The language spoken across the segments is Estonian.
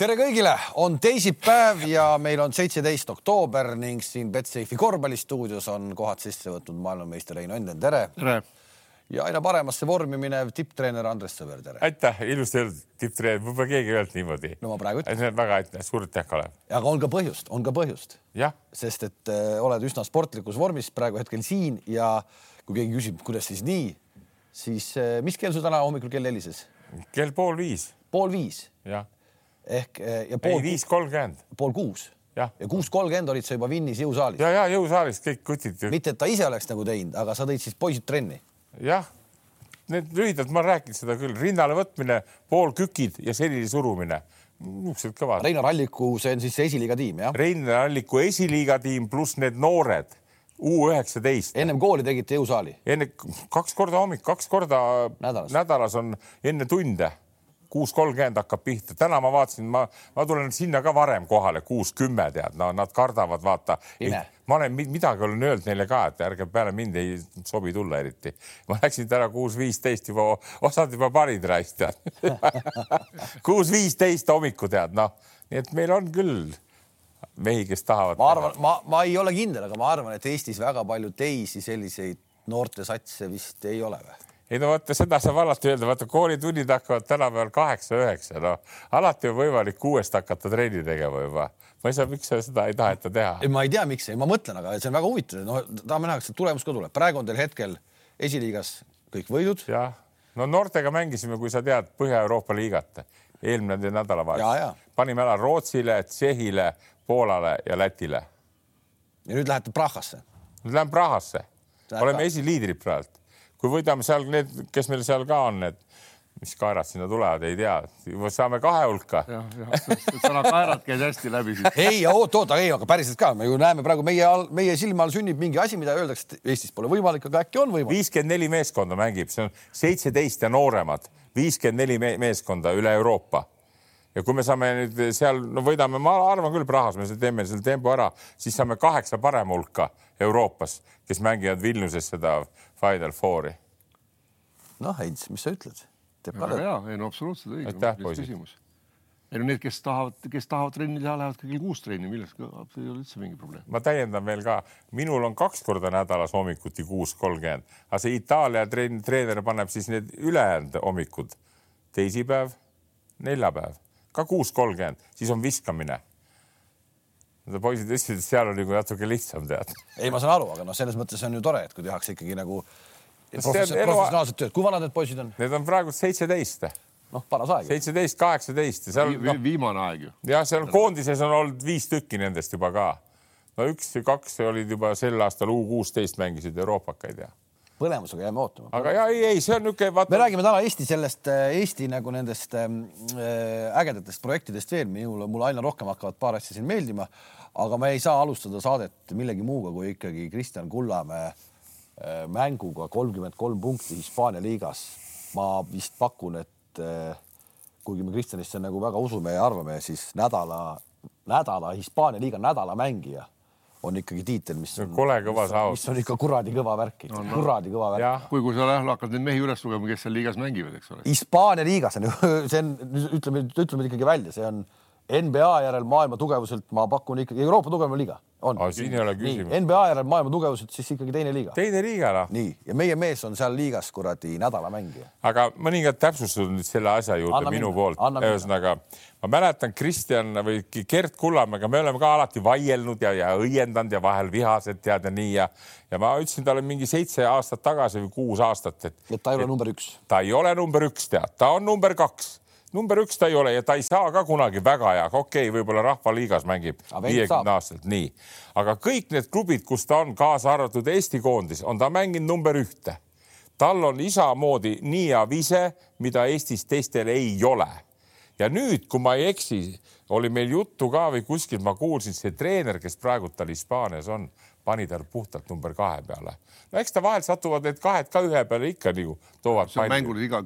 tere kõigile, on teisipäev ja meil on seitseteist oktoober ning siin Betsafe'i korvpallistuudios on kohad sisse võtnud maailmameister Rein Onden, tere. tere. ja aina paremasse vormi minev tipptreener Andres Sõber, tere. aitäh, ilusti öeldud, tipptreener, võib-olla keegi ei öelnud niimoodi. no ma praegu ütlen. väga aitäh, suur aitäh, Kalev. aga on ka põhjust, on ka põhjust. sest et äh, oled üsna sportlikus vormis praegu hetkel siin ja kui keegi küsib, kuidas siis nii, siis äh, mis kell sul täna hommikul kell helises? kell pool viis. pool viis? jah ehk eh, ja pool. viis kolmkümmend. pool kuus. ja kuus kolmkümmend olid sa juba Vinnis jõusaalis. ja, ja jõusaalis kõik kutid. mitte, et ta ise oleks nagu teinud, aga sa tõid siis poisid trenni. jah, need lühidalt ma rääkinud seda küll, rinnale võtmine, poolkükid ja selili surumine niisugused kõvad. Reinar Alliku, see on siis see esiliiga tiim, jah? Reinar Alliku esiliiga tiim pluss need noored U üheksateist. ennem kooli tegite jõusaali? enne kaks korda hommik, kaks korda nädalas, nädalas on enne tunde kuus kolmkümmend hakkab pihta, täna ma vaatasin, ma, ma tulen sinna ka varem kohale, kuus kümme tead, no nad kardavad, vaata. ma olen midagi olen öelnud neile ka, et ärge peale mind ei sobi tulla eriti. ma läksin täna kuus viisteist juba, osad juba panid raisk tead kuus viisteist hommiku tead, noh, nii et meil on küll mehi, kes tahavad. ma arvan, ma, ma ei ole kindel, aga ma arvan, et Eestis väga palju teisi selliseid noortesatse vist ei ole või? Ei no vaata, seda saab alati öelda, vaata koolitunnid hakkavad tänapäeval kaheksa-üheksa, no alati on võimalik kuuest hakata trenni tegema juba. ma ei saa, miks seda ei taheta teha? ma ei tea, miks, ma mõtlen, aga see on väga huvitav, no tahame näha, kas tulemus ka tuleb, praegu on teil hetkel esiliigas kõik võidud. jah, no noortega mängisime, kui sa tead, Põhja-Euroopa liigat eelmine nädalavahetus. panime ära Rootsile, Tšehhile, Poolale ja Lätile. ja nüüd lähete Prahasse? nüüd lähen Prahasse, oleme esiliidrid praegu kui võidame seal need, kes meil seal ka on, need mis kaerad sinna tulevad, ei tea, saame kahe hulka. jah, jah, sõna kaerad käis hästi läbi siis. ei, oot, oot, ei, aga päriselt ka, me ju näeme praegu meie all, meie silme all sünnib mingi asi, mida öeldakse, et Eestis pole võimalik, aga äkki on võimalik. viiskümmend neli meeskonda mängib, see on seitseteist ja nooremad, viiskümmend neli meeskonda üle Euroopa. ja kui me saame nüüd seal, no võidame, ma arvan küll Prahas, me teeme selle tempo ära, siis saame kaheksa parema hulka Euroopas, kes mängivad Vilniuses seda Final Fouri. noh, Heinz, mis sa ütled? väga hea, ei no absoluutselt õige. ei no need, kes tahavad, kes tahavad trenni teha, lähevad ka kell kuus trenni, milleks ei ole üldse mingi probleem. ma täiendan veel ka, minul on kaks korda nädalas hommikuti kuus kolmkümmend, aga see Itaalia trenn, treener paneb siis need ülejäänud hommikud, teisipäev, neljapäev, ka kuus kolmkümmend, siis on viskamine poisid ütlesid, et seal on nagu natuke lihtsam tead. ei, ma saan aru, aga noh, selles mõttes on ju tore, et kui tehakse ikkagi nagu professionaalset tööd. kui vanad need poisid on? Need on praegu seitseteist. noh, paras aeg. seitseteist, kaheksateist ja seal Vi. No, viimane aeg ju. jah, seal koondises on olnud viis tükki nendest juba ka. no üks või kaks olid juba sel aastal U kuusteist mängisid Euroopakaid ja põnevusega jääme ootama. aga ja ei, ei, see on niisugune vaata.... me räägime täna Eesti sellest, äh, Eesti nagu nendest ähm, äh, ägedatest projektidest veel, minul, mulle aina rohkem hakkavad paar asja siin meeldima aga me ei saa alustada saadet millegi muuga kui ikkagi Kristjan Kullamäe äh, mänguga kolmkümmend kolm punkti Hispaania liigas. ma vist pakun, et kuigi me Kristjanisse nagu väga usume ja arvame, siis nädala, nädala Hispaania liiga nädalamängija on ikkagi tiitel, mis on kole kõva saavutus, mis on ikka kuradi kõva värk no,, no. kuradi kõva värk. kui, kui sa hakkad neid mehi üles lugema, kes seal liigas mängivad, eks ole. Hispaania liigas on ju, see on, ütleme, ütleme ikkagi välja, see on NBA järel maailma tugevuselt ma pakun ikkagi Euroopa tugevam liiga on. siin ei ole küsimust. NBA järel maailma tugevuselt siis ikkagi teine liiga. teine liiga noh. nii ja meie mees on seal liigas kuradi nädalamängija. aga mõningad täpsustused nüüd selle asja juurde Anna minu minna. poolt. ühesõnaga ma mäletan Kristjan või Gert Kullamäega, me oleme ka alati vaielnud ja, ja õiendanud ja vahel vihased tead ja nii ja ja ma ütlesin talle mingi seitse aastat tagasi või kuus aastat, et. et ta ei ole number üks. ta ei ole number üks, tead, ta on number kaks number üks ta ei ole ja ta ei saa ka kunagi väga hea, okei okay,, võib-olla Rahvaliigas mängib viiekümne aastaselt, nii. aga kõik need klubid, kus ta on, kaasa arvatud Eesti koondis, on ta mänginud number ühte. tal on isamoodi nii hea vise, mida Eestis teistel ei ole. ja nüüd, kui ma ei eksi, oli meil juttu ka või kuskilt ma kuulsin, see treener, kes praegu tal Hispaanias on, pani tal puhtalt number kahe peale. no eks ta vahel satuvad need kahed ka ühe peale ikka nagu toovad. see on mängul iga.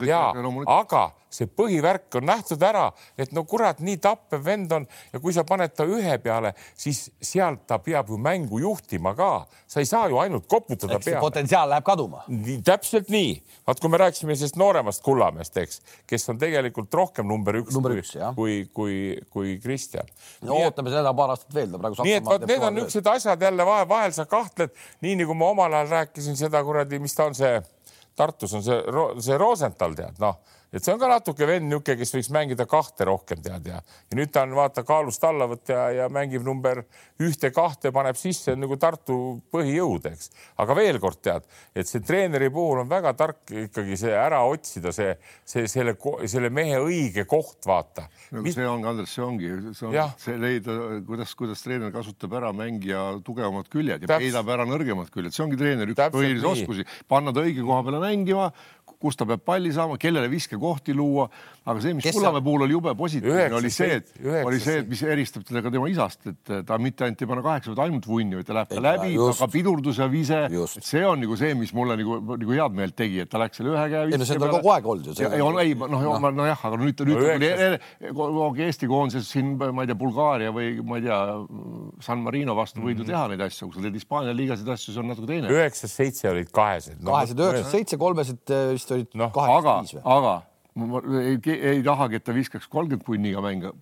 aga see põhivärk on nähtud ära, et no kurat, nii tappev vend on ja kui sa paned ta ühe peale, siis sealt ta peab ju mängu juhtima ka. sa ei saa ju ainult koputada peale. potentsiaal läheb kaduma. täpselt nii. vaat kui me rääkisime sellest nooremast Kullamäest, eks, kes on tegelikult rohkem number üks, number üks kui, kui, kui, Kristjan. no nii ootame seda paar aastat veel, ta praegu. nii et vot need on niisugused asjad jälle vahel, vahel sa kahtled, nii nagu ma omal ajal rääkisin seda kuradi, mis ta on see Tartus on see, see Rosenthal tead, noh et see on ka natuke vend niisugune, kes võiks mängida kahte rohkem tead ja, ja nüüd ta on vaata kaalust allavõtt ja, ja mängib number ühte-kahte, paneb sisse nagu Tartu põhijõud, eks. aga veel kord tead, et see treeneri puhul on väga tark ikkagi see ära otsida, see, see selle, selle mehe õige koht, vaata no,. Mis... see ongi, Andres, see ongi, see on ja. see leida, kuidas, kuidas treener kasutab ära mängija tugevamad küljed ja Täpselt. peidab ära nõrgemad küljed, see ongi treeneri üks põhilisi oskusi, panna ta õige koha peale mängima kus ta peab palli saama, kellele viskekohti luua, aga see, mis Kullamäe puhul oli jube positiivne, oli see, et oli see, et mis eristab teda ka tema isast, et ta mitte ainult ei pane kaheksa, vaid ainult vunni, vaid ta läheb ka läbi, aga pidurdus ja vise, see on nagu see, mis mulle nagu, nagu head meelt tegi, et ta läks selle ühe käe. ei no see on tal kogu aeg olnud ju. ei, noh, nojah, aga nüüd, nüüd tuli Eesti koondises siin, ma ei tea, Bulgaaria või ma ei tea, San Marino vastu võid ju mhm. teha neid asju, kui sa teed Hispaania liigasid asju, see on natuke teine. üheksast seitse olid kahesed no,. kahesed üheksast seitse, kolmesed äh, vist olid no, kaheksa-viis või? aga ma ei, ei tahagi, et ta viskaks kolmkümmend punniga mänge,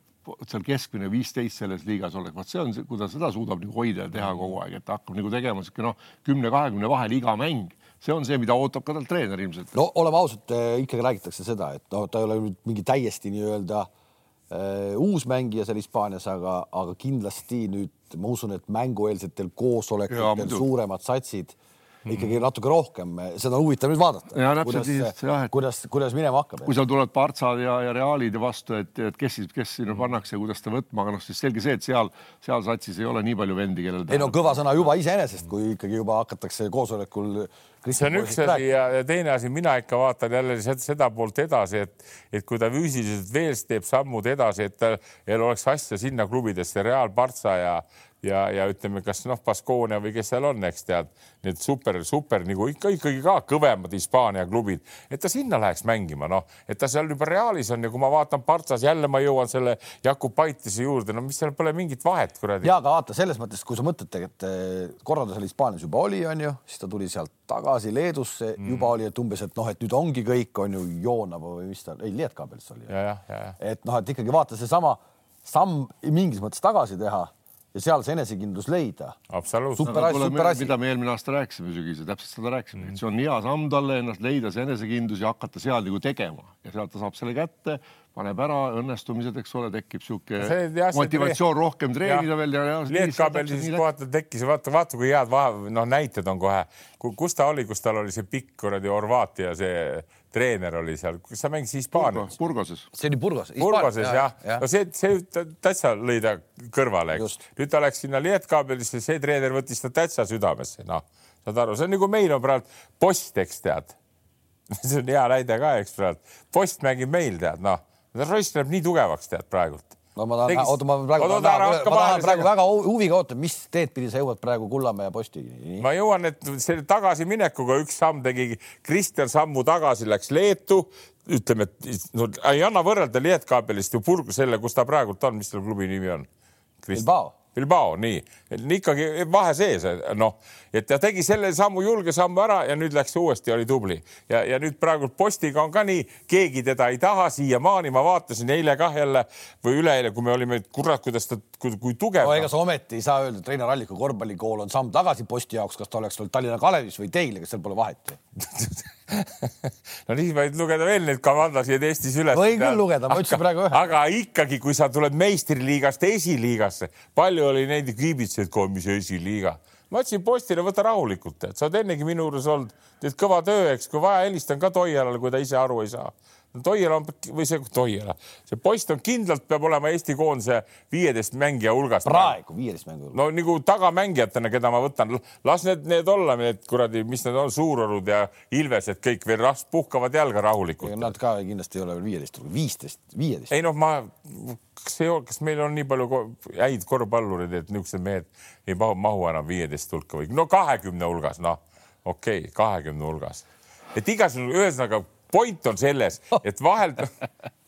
seal keskmine viisteist selles liigas oleks, vot see on, kui ta seda suudab nagu hoida ja teha kogu aeg, et ta hakkab nagu tegema sihuke noh, kümne-kahekümne vahel iga mäng, see on see, mida ootab ka talt treener ilmselt. no oleme ausad, eh, ikkagi räägitakse seda, et noh, ta ei ole nüüd mingi täiesti nii-öelda äh, uus mängija seal Hispaanias, aga, aga kindlasti nüüd ma usun, et mängueelsetel koosolekutel suuremad satsid ikkagi natuke rohkem, seda on huvitav nüüd vaadata. kuidas, kuidas, kuidas minema hakkab. kui seal tulevad Partsad ja, ja Realid vastu, et, et kes siis, kes sinna pannakse ja kuidas ta võtma, aga noh, siis selge see, et seal, seal satsis ei ole nii palju vendi, kellel. ei no kõva sõna juba iseenesest, kui ikkagi juba hakatakse koosolekul. see on üks asi ja, ja teine asi, mina ikka vaatan jälle seda poolt edasi, et, et kui ta füüsiliselt veel teeb sammud edasi, et tal oleks asja sinna klubidesse, Real, Partsa ja ja, ja ütleme, kas noh, Baskonia või kes seal on, eks tead, need super, super nagu ikka ikkagi ka kõvemad Hispaania klubid, et ta sinna läheks mängima, noh, et ta seal juba Realis on ja kui ma vaatan Partsas, jälle ma jõuan selle Jakub Paitise juurde, no mis seal pole mingit vahet, kuradi. ja aga vaata selles mõttes, kui sa mõtled, et eh, korra ta seal Hispaanias juba oli, onju, siis ta tuli sealt tagasi Leedusse mm., juba oli, et umbes, et noh, et nüüd ongi kõik on ju Joonava või mis ta, ei Lietkabelis oli. et noh, et ikkagi vaata seesama samm mingis mõttes tagasi teha ja seal see enesekindlus leida. absoluutselt. mida me eelmine aasta rääkisime sügisel, täpselt seda rääkisime mm, -hmm. et see on hea samm talle ennast leida, see enesekindlus ja hakata seal nagu tegema ja sealt ta saab selle kätte, paneb ära õnnestumised, eks ole, tekib sihuke motivatsioon rohkem treenida veel ja. Lietkabel siis kohati tekkis, vaata, vaata kui head vahe, noh, näited on kohe, kus ta oli, kus tal oli see pikk kuradi Horvaatia see treener oli seal, kas sa mängisid Hispaanias? Burgoses. see oli Burgos. Burgoses jah ja. ja., no see, see täitsa lõi ta kõrvale, eks. nüüd ta läks sinna Lietkabelisse, see treener võttis ta täitsa südamesse, noh, saad aru, see on nagu meil on praegu post, eks tead see on hea näide ka, eks praegu, post mängib meil, tead, noh, Ross läheb nii tugevaks, tead praegult. No ma tahan, oota, ma praegu, ma tahan, ma tahan praegu väga huviga ootan, mis teed pidi sa jõuad praegu Kullamäe ja Postini? ma jõuan, et selle tagasiminekuga üks samm tegi, Kristjan sammu tagasi läks Leetu, ütleme, et no ei anna võrrelda Lietkabelist ju purgu selle, kus ta praegult on, mis selle klubi nimi on? Bilbao Bilbao, nii, ikkagi vahe sees, noh, et ta tegi selle sammu, julge sammu ära ja nüüd läks uuesti, oli tubli. Ja, ja nüüd praegu postiga on ka nii, keegi teda ei taha siiamaani, ma vaatasin eile kah jälle või üleeile, kui me olime, kurat, kuidas ta, kui, kui tugev no,. ega sa ometi ei saa öelda, et Reinar Alliku korvpallikool on samm tagasi posti jaoks, kas ta oleks olnud Tallinna Kalevis või Teil, ega seal pole vahet no nii võid lugeda veel neid kavandasid Eestis üles. võin küll lugeda, ma ütlesin praegu ühe. aga ikkagi, kui sa tuled meistriliigast esiliigasse, palju oli neid kiibitsejaid, mis esiliiga ma ütlesin postile, võta rahulikult, tead, sa oled ennegi minu juures olnud, teed kõva töö, eks, kui vaja, helistan ka Toialale, kui ta ise aru ei saa Toiala on või see Toiala, see post on kindlalt peab olema Eesti koondise viieteist mängija hulgas. praegu viieteist mängu hulgas. no nagu tagamängijatena, keda ma võtan, las need, need olla, need kuradi, mis need on, Suurorud ja Ilvesed kõik veel ras puhkavad jalga rahulikult. Nad ka kindlasti ei ole veel viieteist viisteist, viieteist. ei noh, ma, kas ei ole, kas meil on nii palju häid korvpallureid, et niisugused mehed ei mahu, mahu enam viieteist hulka või no kahekümne hulgas, noh, okei okay,, kahekümne hulgas, et igasugune, ühesõnaga point on selles, et vahel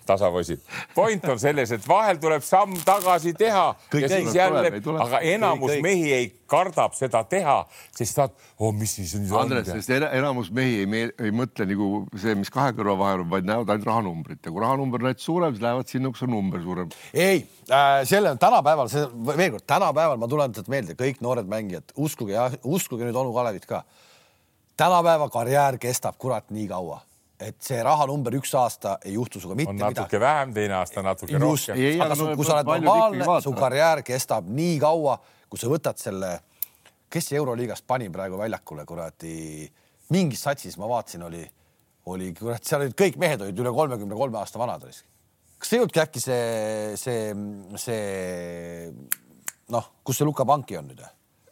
tasapoisid. point on selles, et vahel tuleb samm tagasi teha kõik ja siis jälle, aga enamus kõik, mehi ei kardab seda teha, sest nad, oh, mis siis nüüd on. Andres, sest enamus mehi ei, ei mõtle nagu see, mis kahe kõrva vahel on, vaid näevad ainult rahanumbrit ja kui rahanumber näitab suurem, siis lähevad sinna, kus on number suurem. ei äh,, selle tänapäeval, see veel kord, tänapäeval ma tuletan meelde, kõik noored mängijad, uskuge uskuge nüüd onu Kalevit ka. tänapäeva karjäär kestab kurat nii kaua et see rahanumber üks aasta ei juhtu sinuga mitte midagi. natuke vähem, teine aasta natuke Just, rohkem. aga su, kui sa oled normaalne, su karjäär kestab nii kaua, kui sa võtad selle, kes Euroliigast pani praegu väljakule kuradi, mingis satsis ma vaatasin, oli, oli kurat, seal olid kõik mehed olid üle kolmekümne kolme aasta vanad. kas see ei olnudki äkki see, see, see noh, kus see Luka Panki on nüüd?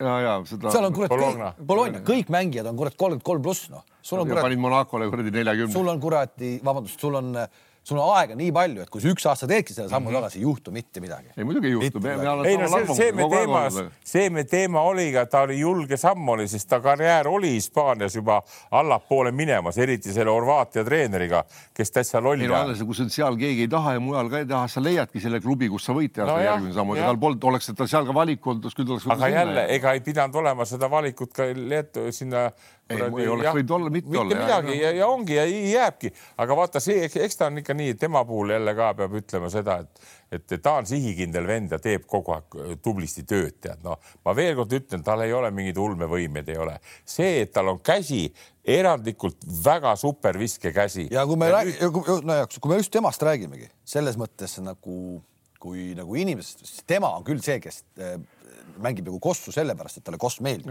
Ja, ja seda. seal on kurat Bologna, Bologna, kõik mängijad on kurat kolmkümmend kolm pluss noh. sul on kurat. panid Monacole kuradi neljakümne. sul on kuradi, vabandust, sul on sul on aega nii palju, et kui sa üks aasta teedki selle sammu mm -hmm. tagasi, ei juhtu mitte midagi. ei muidugi ei juhtu. ei no see, see me teema, see me teema oli ka, ta oli julge samm oli, sest ta karjäär oli Hispaanias juba allapoole minemas, eriti selle Horvaatia treeneriga, kes täitsa loll. ei no alles, kui seal keegi ei taha ja mujal ka ei taha, sa leiadki selle klubi, kus sa võid teha no järgmise sammu, ega tal polnud, oleks ta seal ka valik olnud, küll ta oleks. aga jälle, ega ei pidanud olema seda valikut ka Leetu sinna ei, oleks võinud olla, mitte, olla. mitte midagi ja, ja ongi ja jääbki, aga vaata see, eks ta on ikka nii, tema puhul jälle ka peab ütlema seda, et, et ta on sihikindel vend ja teeb kogu aeg äh, tublisti tööd, tead noh, ma veel kord ütlen, tal ei ole mingeid ulmevõimeid, ei ole see, et tal on käsi erandlikult väga super viskekäsi. ja kui me ja räägime nüüd..., no ja kui me just temast räägimegi selles mõttes nagu kui nagu inimesest, siis tema on küll see, kes äh, mängib nagu kossu sellepärast, et talle koss meeldib.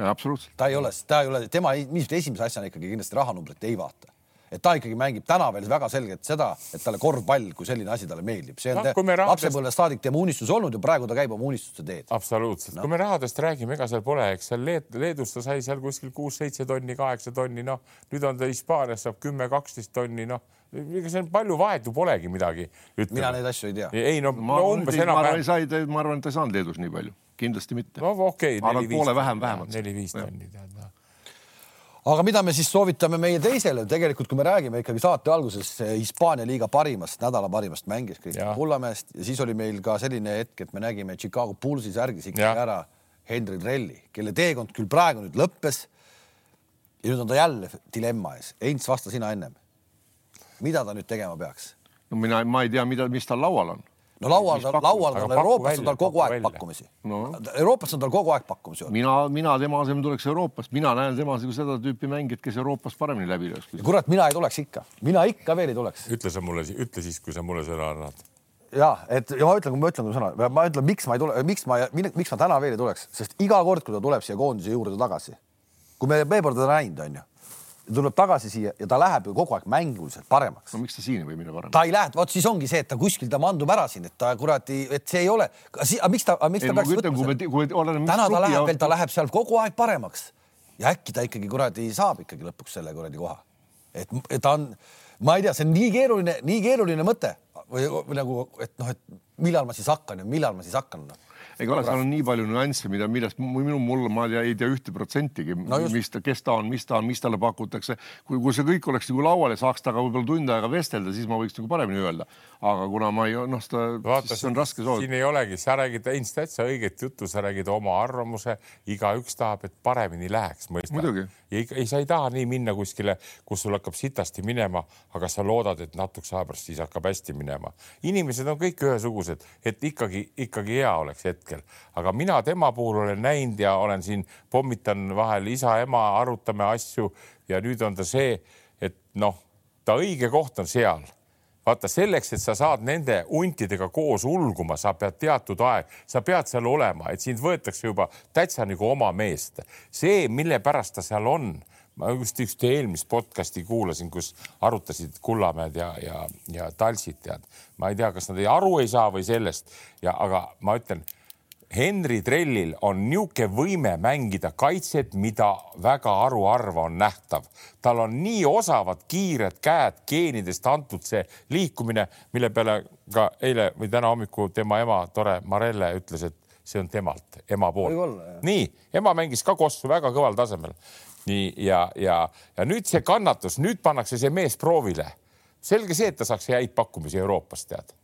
ta ei ole, ta ei ole, tema ilmselt esimese asjana ikkagi kindlasti rahanumbrit ei vaata et ta ikkagi mängib täna veel väga selgelt seda, et talle korvpall kui selline asi talle meeldib, see on no, rahadest... lapsepõlvest saadik tema unistus olnud ja praegu ta käib oma unistuste teed. absoluutselt no., kui me rahadest räägime, ega seal pole, eks seal Leed, Leedus ta sai seal kuskil kuus-seitse tonni, kaheksa tonni, noh nüüd on ta Hispaanias saab kümme, kaksteist tonni, noh ega see palju vahet ju polegi midagi. mina neid asju ei tea. ei no, no umbes enam-vähem. ma arvan, et ta ei saanud Leedus nii palju kindlasti mitte. no okei okay,. poole vähem vähemalt. neli-viis tonni tead noh aga mida me siis soovitame meie teisele, tegelikult kui me räägime ikkagi saate alguses Hispaania liiga parimast, nädala parimast mängijast Kristjan Kullamäest ja siis oli meil ka selline hetk, et me nägime Chicago Bullsi särgis ikkagi ja. ära Henry Trelli, kelle teekond küll praegu nüüd lõppes. ja nüüd on ta jälle dilemma ees. Heinz, vasta sina ennem. mida ta nüüd tegema peaks? no mina, ma ei tea, mida, mis tal laual on no laual, laual on Euroopas on tal kogu aeg välja. pakkumisi no.. Euroopas on tal kogu aeg pakkumisi olnud. mina, mina tema asemel tuleks Euroopast, mina näen temas nagu seda tüüpi mängijat, kes Euroopas paremini läbi lööks. kurat, mina ei tuleks ikka, mina ikka veel ei tuleks. ütle sa mulle, ütle siis, kui sa mulle sõna annad. ja et ja ma ütlen, kui ma ütlen sõna, ma ütlen, miks ma ei tule, miks ma, miks ma täna veel ei tuleks, sest iga kord, kui ta tuleb siia koondise juurde tagasi, kui me veel teda näinud on ju tuleb tagasi siia ja ta läheb ju kogu aeg mänguliselt paremaks. no miks ta siin ei või minna paremaks? ta ei lähe, vot siis ongi see, et ta kuskil ta mandub ära siin, et ta kuradi, et see ei ole, aga miks ta, miks ta ei, peaks võtma seda? täna ta läheb veel, ta läheb seal kogu aeg paremaks ja äkki ta ikkagi kuradi saab ikkagi lõpuks selle kuradi koha. et ta on, ma ei tea, see on nii keeruline, nii keeruline mõte või, või nagu, et noh, et millal ma siis hakkan ja millal ma siis hakkan no ega ole, seal on nii palju nüansse, mida, millest minu, mul, ma ei tea ühte protsentigi no, mis ta, kes ta on, mis ta on, mis talle pakutakse. kui, kui see kõik oleks nagu laual ja saaks temaga võib-olla tund aega vestelda, siis ma võiks nagu paremini öelda. aga kuna ma ei, noh, seda, siis on raske soovida. siin ei olegi, sa räägid Heinz täitsa õiget juttu, sa räägid oma arvamuse, igaüks tahab, et paremini läheks, mõistad? ja ei, sa ei taha nii minna kuskile, kus sul hakkab sitasti minema, aga sa loodad, et natukese aja pärast siis hakkab hästi minema. inimesed on kõik ühesugused, et ikkagi, ikkagi hea oleks hetkel, aga mina tema puhul olen näinud ja olen siin, pommitan vahel isa-ema, arutame asju ja nüüd on ta see, et noh, ta õige koht on seal vaata selleks, et sa saad nende huntidega koos ulguma, sa pead teatud aeg, sa pead seal olema, et sind võetakse juba täitsa nagu oma meest. see, mille pärast ta seal on, ma just ühte eelmist podcast'i kuulasin, kus arutasid Kullamäed ja, ja, ja Talsit, tead. ma ei tea, kas nad ei aru ei saa või sellest ja, aga ma ütlen Henri Trellil on niisugune võime mängida kaitset, mida väga haruharva on nähtav. tal on nii osavad, kiired käed, geenidest antud see liikumine, mille peale ka eile või täna hommikul tema ema, tore Marelle ütles, et see on temalt, ema poolt. nii, ema mängis ka kossu väga kõval tasemel. nii ja, ja, ja nüüd see kannatus, nüüd pannakse see mees proovile selge see, et ta saaks häid pakkumisi Euroopast, tead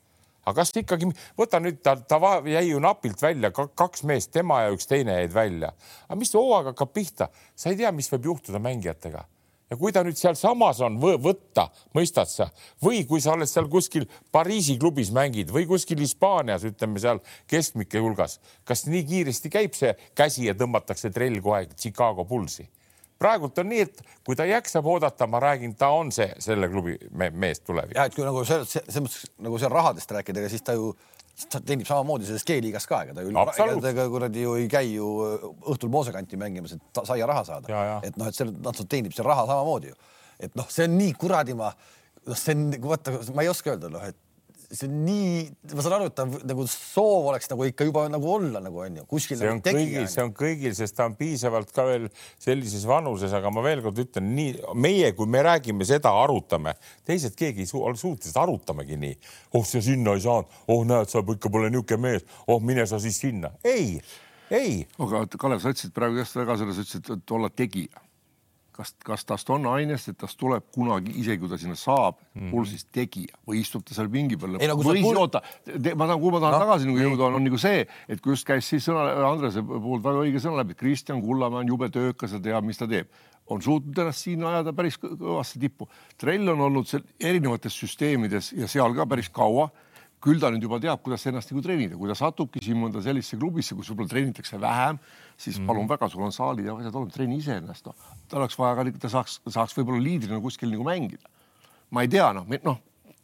aga kas ikkagi, võta nüüd ta, ta jäi ju napilt välja, kaks meest, tema ja üks teine jäid välja. aga mis hooaeg hakkab pihta, sa ei tea, mis võib juhtuda mängijatega ja kui ta nüüd sealsamas on võtta, mõistad sa, või kui sa oled seal kuskil Pariisi klubis mängid või kuskil Hispaanias, ütleme seal keskmike hulgas, kas nii kiiresti käib see käsi ja tõmmatakse trell kohe Chicago Bullsi? Praegult on nii, et kui ta jaksab oodata, ma räägin, ta on see selle klubi me mees tulevikus. ja et kui nagu selles, selles mõttes nagu seal rahadest rääkida, ega siis ta ju ta teenib samamoodi selles G-liigas ka, ega ta ju ega kuradi ju ei käi ju õhtul Moosekanti mängimas, et saia raha saada. et noh, et seal noh, ta teenib seal raha samamoodi ju. et noh, see on nii kuradi ma, noh, see on, vaata, ma ei oska öelda, noh, et see on nii, ma saan aru, et ta nagu soov oleks nagu ikka juba nagu olla nagu onju, kuskil. see on nagu kõigil, see on kõigil, sest ta on piisavalt ka veel sellises vanuses, aga ma veel kord ütlen, nii meie, kui me räägime seda, arutame, teised keegi ei su ole suutelised arutamegi nii. oh, sa sinna ei saanud, oh näed, sa ikka pole niisugune mees, oh mine sa siis sinna. ei, ei. aga Kalev, sa ütlesid praegu just väga selles, ütlesid, et olla tegija kas, kas tast on ainest, et tast tuleb kunagi, isegi kui ta sinna saab mm, pulsist tegija või istub ta seal pingi peal. No, või siis oota, ma tahan, kuhu ma tahan no, tagasi nagu jõuda, on, on nagu see, et kui just käis siis sõna Andrese puhul väga õige sõna läbi, Kristjan Kullamäe on jube töökas ja teab, mis ta teeb. On suutnud ennast siin ajada päris kõvasse tippu. Trell on olnud seal erinevates süsteemides ja seal ka päris kaua. Küll ta nüüd juba teab, kuidas ennast nagu treenida, kui ta satubki siin mõnda sellisesse klubisse, kus võib-olla treenitakse vähem, siis mm. palun väga, sul on saalid ja asjad olemas, treeni ise ennast, noh. tal oleks vaja ka, ta saaks, saaks võib-olla liidrina kuskil nagu mängida. ma ei tea, noh, noh.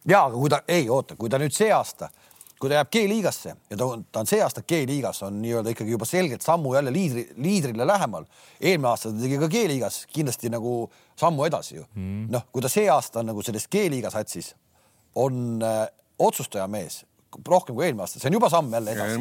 ja, aga kui ta, ei oota, kui ta nüüd see aasta, kui ta jääb G-liigasse ja ta on, ta on see aasta G-liigas, on nii-öelda ikkagi juba selgelt sammu jälle liidri, liidrile lähemal. eelmine aasta ta tegi ka G-liigas kindlasti nagu sammu edasi ju mm.. noh, kui ta see aasta on nagu selles G-liiga satsis, on äh, otsustaja mees rohkem kui eelmine aasta, see on juba samm jälle edasi.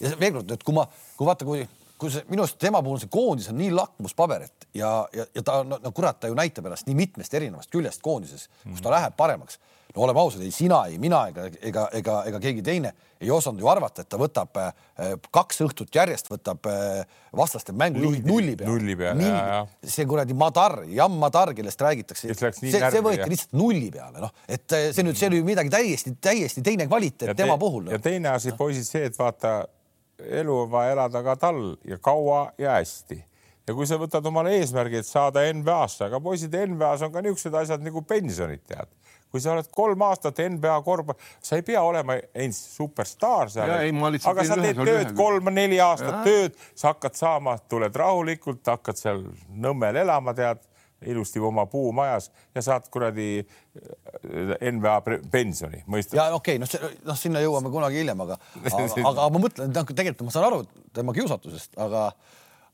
ja veel kord, et kui ma, kui vaata, kui, kui see minu arust tema puhul see koondis on nii lakmuspaber, et ja, ja, ja ta no, no kurat, ta ju näitab ennast nii mitmest erinevast küljest koondises, kus ta läheb paremaks no oleme ausad, ei sina, ei mina ega, ega, ega, ega keegi teine ei osanud ju arvata, et ta võtab äh, kaks õhtut järjest, võtab äh, vastaste mängujuhid nulli peale. nulli peale, ja, ja. see kuradi Madar, Jan Madar, kellest räägitakse, see, see võeti lihtsalt nulli peale, noh, et äh, see nüüd, see oli midagi täiesti, täiesti teine kvaliteet te, tema puhul no.. ja teine asi, poisid, see, et vaata, elu on vaja elada ka tal ja kaua ja hästi. Ja kui sa võtad omale eesmärgi, et saada NBA-sse, aga poisid, NBA-s on ka niisugused asjad nagu pensionid, tead. Kui sa oled kolm aastat NBA korvpall, sa ei pea olema superstaar seal, aga sa teed tööd kolm-neli aastat ja. tööd, sa hakkad saama, tuled rahulikult, hakkad seal Nõmmel elama, tead ilusti oma puumajas ja saad kuradi äh, NBA pensioni, mõistad? ja okei okay,, noh, noh, sinna jõuame kunagi hiljem, aga, aga, aga ma mõtlen, noh, tegelikult ma saan aru tema kiusatusest, aga,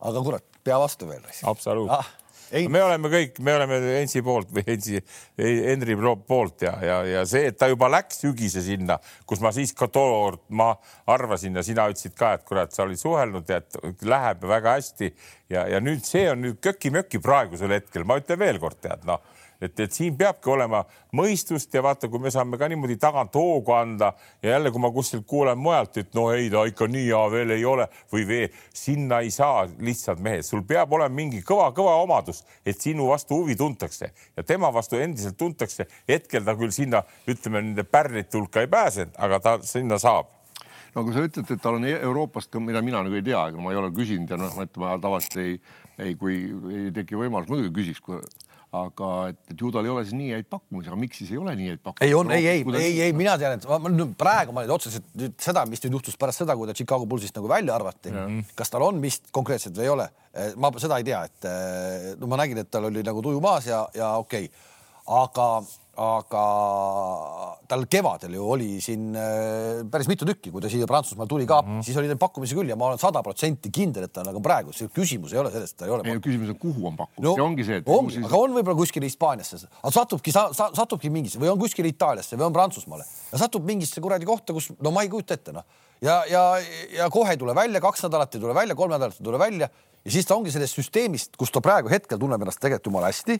aga kurat, pea vastu veel. absoluutselt ah Ei. me oleme kõik, me oleme Ensi poolt või Ensi, Henri poolt ja, ja, ja see, et ta juba läks sügise sinna, kus ma siis ka tookord ma arvasin ja sina ütlesid ka, et kurat, sa olid suhelnud ja et läheb väga hästi ja, ja nüüd see on nüüd köki-möki praegusel hetkel, ma ütlen veel kord, tead noh et, et siin peabki olema mõistust ja vaata, kui me saame ka niimoodi tagant hoogu anda ja jälle, kui ma kuskilt kuulen mujalt, et no ei, ta ikka nii hea veel ei ole või veel, sinna ei saa lihtsalt mehed, sul peab olema mingi kõva-kõva omadus, et sinu vastu huvi tuntakse ja tema vastu endiselt tuntakse. hetkel ta küll sinna, ütleme nende pärlite hulka ei pääsenud, aga ta sinna saab no kui sa ütled, et tal on e-, Euroopast, mida mina nagu ei tea, ega ma ei ole küsinud ja noh, et ma tavaliselt ei, ei, kui ei teki võimalus, muidugi küsiks, aga et, et ju tal ei ole siis nii häid pakkumisi, aga miks siis ei ole nii häid pakkumisi? ei on, ei, ei, ei, ei, mina tean, et ma, ma, praegu ma nüüd otseselt nüüd seda, mis nüüd juhtus pärast seda, kui ta Chicago Bullsist nagu välja arvati, kas tal on vist konkreetselt või ei ole, eh, ma seda ei tea, et eh, no ma nägin, et tal oli nagu tuju maas ja, ja okei okay., aga aga tal kevadel ju oli siin äh, päris mitu tükki, kui ta siia Prantsusmaal tuli ka mm, -hmm. siis oli tal pakkumisi küll ja ma olen sada protsenti kindel, et ta nagu praegu, see küsimus ei ole selles, et ta ei ole. küsimus on, kuhu on pakkumisi no,, see ongi see, et. ongi siis..., aga on võib-olla kuskil Hispaaniasse, aga satubki sa,, sa, satubki mingisse või on kuskil Itaaliasse või on Prantsusmaale. Ja satub mingisse kuradi kohta, kus no ma ei kujuta ette noh. Ja, ja, ja kohe ei tule välja, kaks nädalat ei tule välja, kolm nädalat ei tule välja. Ja siis ta ongi sellest süsteemist, kus ta praegu hetkel tunneb ennast tegelikult jumala hästi,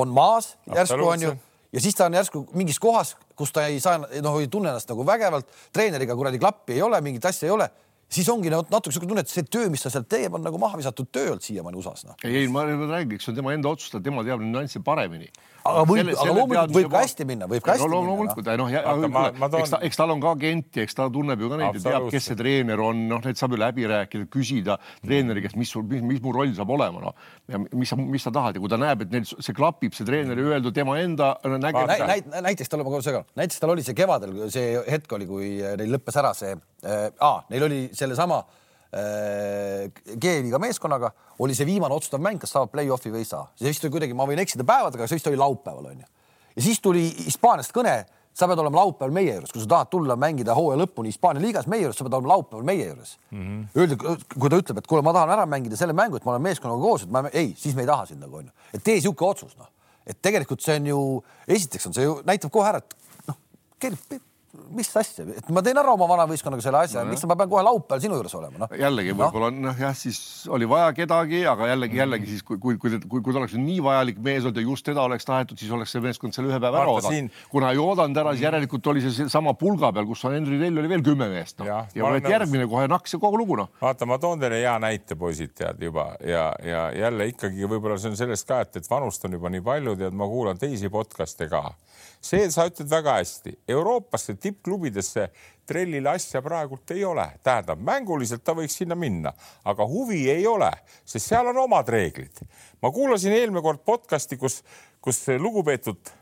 on maas järsku onju ja siis ta on järsku mingis kohas, kus ta ei saa, noh, ei tunne ennast nagu vägevalt, treeneriga kuradi klappi ei ole, mingit asja ei ole. Siis ongi natuke siuke tunne, et see töö, mis ta seal teeb, on nagu maha visatud töö olnud siiamaani USA-s no.. ei, ei, ma räägin, eks see on tema enda otsustada, tema teab nüansse paremini aga võib, aga loomulikult võib ka hästi minna, võib ka hästi no, minna. loomulikult, noh, toon... eks ta, eks tal on ka agenti, eks ta tunneb ju ka neid ja teab, kes see treener on, noh, neid saab ju läbi rääkida, küsida treeneri käest, mis sul, mis, mis mu roll saab olema, noh. ja mis sa, mis sa tahad ja kui ta näeb, et neil see klapib, see treeneri öeldu, tema enda nägemine näit,. näiteks tal, ma korra segan, näiteks tal oli see kevadel, see hetk oli, kui neil lõppes ära see äh,, neil oli sellesama Äh, G-liiga meeskonnaga oli see viimane otsustav mäng, kas saavad play-off'i või ei saa. see vist oli kuidagi, ma võin eksida päevadega, see vist oli laupäeval onju. ja siis tuli Hispaaniast kõne, sa pead olema laupäeval meie juures, kui sa tahad tulla mängida hooaja lõpuni Hispaania liigas meie juures, sa pead olema laupäeval meie juures mm. -hmm. Öeldi, kui ta ütleb, et kuule, ma tahan ära mängida selle mängu, et ma olen meeskonnaga koos, et ma ei, siis me ei taha sind nagu onju, et tee sihuke otsus noh, et tegelikult see on ju, esiteks on see ju näitab kohe ära, et noh, mis asja, et ma teen ära oma vanavõistkonnaga selle asja no,, miks ma pean kohe laupäeval sinu juures olema, noh. jällegi võib-olla noh, jah, siis oli vaja kedagi, aga jällegi, mm. jällegi siis kui, kui, kui, kui, kui ta oleks nii vajalik mees olnud ja just teda oleks tahetud, siis oleks see meeskond selle ühe päeva ära oodanud kuna ei oodanud ära, siis järelikult oli see sama pulga peal, kus on Henri Tell oli veel kümme meest no. ja, ja võeti järgmine kohe naks ja kogu lugu noh. vaata, ma toon teile hea näite, poisid, tead juba ja, ja jälle ikkagi võib-olla see on sellest ka, et, et vanust on juba nii palju, tead, ma kuulan teisi podcast'e ka see, sa ütled väga hästi, Euroopasse tippklubidesse trellil asja praegult ei ole, tähendab mänguliselt ta võiks sinna minna, aga huvi ei ole, sest seal on omad reeglid. ma kuulasin eelmine kord podcast'i, kus, kus lugupeetud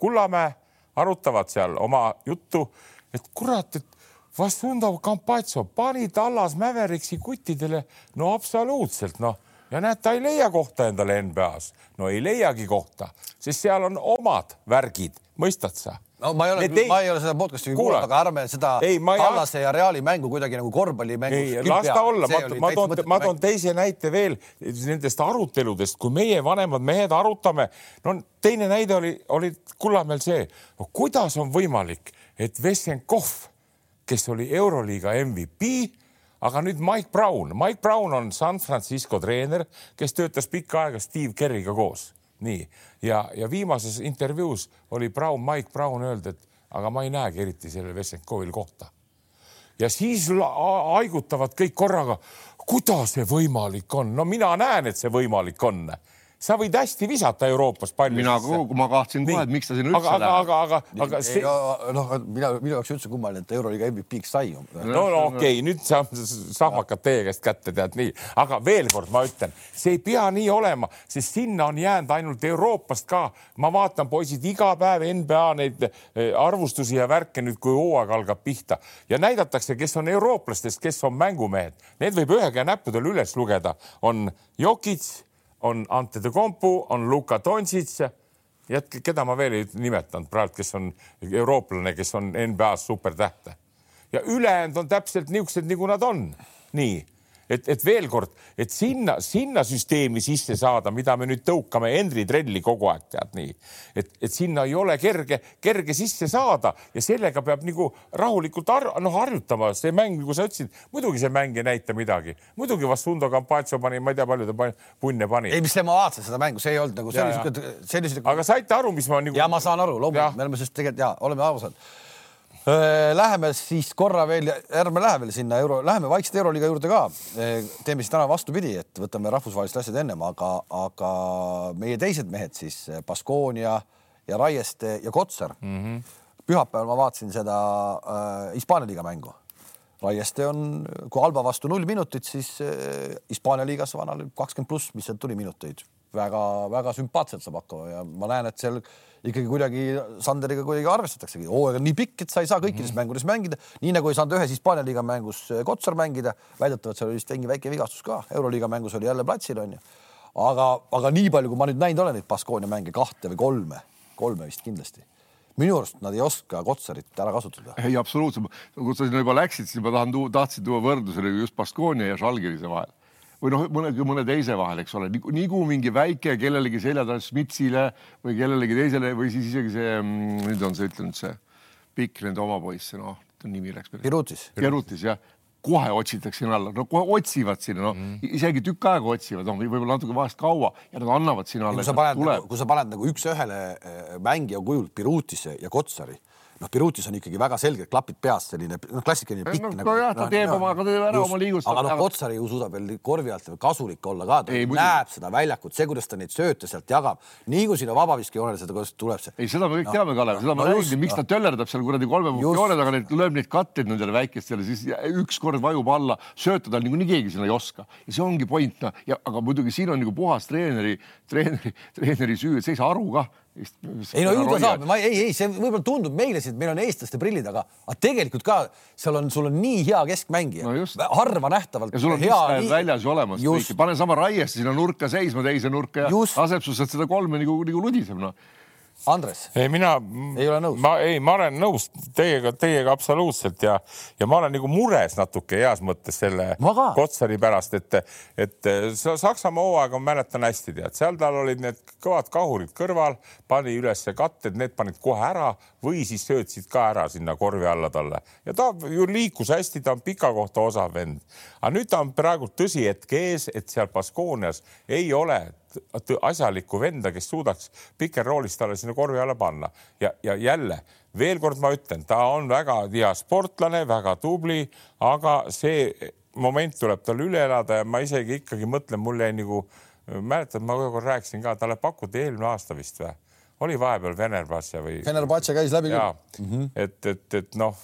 Kullamäe arutavad seal oma juttu, et kurat, et Vasundov Campazzo pani Tallas Mäveriksi kuttidele, no absoluutselt noh ja näed, ta ei leia kohta endale NBA-s. no ei leiagi kohta, sest seal on omad värgid, mõistad sa? no ma ei ole, ma ei ole seda podcast'i kuulanud, aga ärme seda Kallase ja Reali mängu kuidagi nagu korvpallimängu. las ta olla, ma, ma toon, ma toon teise näite veel nendest aruteludest, kui meie vanemad mehed arutame. no teine näide oli, oli Kullamäel see no,, kuidas on võimalik, et Vessenkov, kes oli Euroliiga MVP aga nüüd Mike Brown, Mike Brown on San Francisco treener, kes töötas pikka aega Steve Kerriga koos, nii. Ja, ja viimases intervjuus oli Brown, Mike Brown öelnud, et aga ma ei näegi eriti sellel Vessenkovil kohta. ja siis haigutavad kõik korraga, kuidas see võimalik on, no mina näen, et see võimalik on sa võid hästi visata Euroopas palli. mina, ma kahtlesin kohe, et miks ta sinna üldse aga, läheb. aga, aga, aga, aga see. noh, mina, minu jaoks üldse kummaline, et Euroliiga MVP-ks sai. no, no okei okay,, nüüd saab sahmakad teie käest kätte, tead nii, aga veel kord ma ütlen, see ei pea nii olema, sest sinna on jäänud ainult Euroopast ka. ma vaatan, poisid, iga päev NBA neid eh, arvustusi ja värke nüüd, kui hooaeg algab pihta ja näidatakse, kes on eurooplastest, kes on mängumehed. Need võib ühe käe näppudel üles lugeda, on Jokic on Ante de Kompu, on Luka Doncic ja keda ma veel ei nimetanud praegu, kes on eurooplane, kes on NBA-s supertäht. ja ülejäänud on täpselt niisugused, nagu nad on. nii et, et veel kord, et sinna, sinna süsteemi sisse saada, mida me nüüd tõukame Henri Trelli kogu aeg, tead nii, et, et sinna ei ole kerge, kerge sisse saada ja sellega peab nagu rahulikult har, noh, harjutama. see mäng, nagu sa ütlesid, muidugi see mäng ei näita midagi, muidugi Vassundo Campazzo pani, ma ei tea, palju ta punne pani. ei, mis ma vaatasin seda mängu, see ei olnud nagu, see oli siuke, see oli siuke. aga saite aru, mis ma nagu. ja ma saan aru, loomulikult me oleme sellest tegelikult ja oleme ausad Läheme siis korra veel, ärme lähe veel sinna euro, läheme vaikselt euroliiga juurde ka. teeme siis täna vastupidi, et võtame rahvusvahelised asjad ennem, aga, aga meie teised mehed siis Baskonia ja Raieste ja Kotsar mm. -hmm. pühapäeval ma vaatasin seda äh, Hispaania liiga mängu. Raieste on, kui Alba vastu null minutit, siis äh, Hispaania liigas vanal kakskümmend pluss, mis sealt tuli minuteid väga-väga sümpaatselt saab hakkama ja ma näen, et seal ikkagi kuidagi Sanderiga kuidagi arvestataksegi. hooaeg on nii pikk, et sa ei saa kõikides mm -hmm. mängudes mängida, nii nagu ei saanud ühes Hispaania liiga mängus eh, Kotsar mängida. väidetavalt seal oli vist mingi väike vigastus ka, euroliiga mängus oli jälle platsil onju. aga, aga nii palju, kui ma nüüd näinud olen neid Baskonia mänge, kahte või kolme, kolme vist kindlasti minu arust nad ei oska Kotsarit ära kasutada. ei, absoluutselt. kui sa sinna juba läksid, siis ma tahan tahtsin tuua võrdluse just Baskonia ja Žalgirise vahel või noh, mõne, mõne teise vahel, eks ole, nii kui mingi väike kellelegi selja taha Smitsile või kellelegi teisele või siis isegi see, mm, nüüd on see, ütlen see pikk nende oma poiss, noh, nimi läks. Pirutis. Pirutis jah kohe otsitakse sinna alla, no kohe otsivad sinna, no mm. isegi tükk aega otsivad, noh, võib-olla natuke vahest kaua ja nad annavad sinna alla. kui sa paned, nagu, kui sa paned nagu üks-ühele äh, mängija kujul Pirutisse ja Kotsari noh, Birutis on ikkagi väga selged klapid peas, selline noh, klassikaline pikk no, nagu. nojah, ta teeb oma, ta teeb ära oma liigust. aga noh, Kotsar ju suudab veel korvi alt kasulik olla ka, ta ei, näeb seda väljakut, see, kuidas ta neid sööte sealt jagab, nii kui sinna vabaviskejoonele seda tuleb see. ei, seda me kõik no, teame, Kalev, seda no, ma räägin, miks no. ta töllerdab seal kuradi kolme joone taga, lööb neid katteid nendele väikestele, siis ükskord vajub alla, sööta tal niikuinii keegi sinna ei oska ja see ongi point, noh, ja aga muidugi siin on nagu puhas treeneri, treeneri, treeneri süü, et sa ei saa aru ka ei no ju ta saab, ma ei, ei, see võib-olla tundub meile siin, et meil on eestlaste prillid, aga, aga tegelikult ka seal on, sul on nii hea keskmängija. No, harva nähtavalt. ja sul on hea nii... väljas ju olemas, pane sama Raieste sinna nurka seisma teise nurka ja laseb sul sealt seda kolme nagu, nagu ludiseb, noh Andres? ei, mina ei ole nõus. ma ei, ma olen nõus teiega, teiega absoluutselt ja, ja ma olen nagu mures natuke heas mõttes selle Kotsari pärast, et, et Saksamaa hooaega ma mäletan hästi, tead, seal tal olid need kõvad kahurid kõrval, pani üles katted, need panid kohe ära või siis söötsid ka ära sinna korvi alla talle ja ta ju liikus hästi, ta on pika kohta osav vend. aga nüüd ta on praegu tõsihetk ees, et seal Baskoonias ei ole asjalikku venda, kes suudaks pikerroolist talle sinna korvi alla panna ja, ja jälle veel kord ma ütlen, ta on väga hea sportlane, väga tubli, aga see moment tuleb tal üle elada ja ma isegi ikkagi mõtlen, mul jäi nagu, mäletad, ma ühe kord rääkisin ka, talle pakuti eelmine aasta vist või, oli vahepeal Venerbahce või? Venerbahce käis läbi küll. Mm -hmm. et, et, et noh,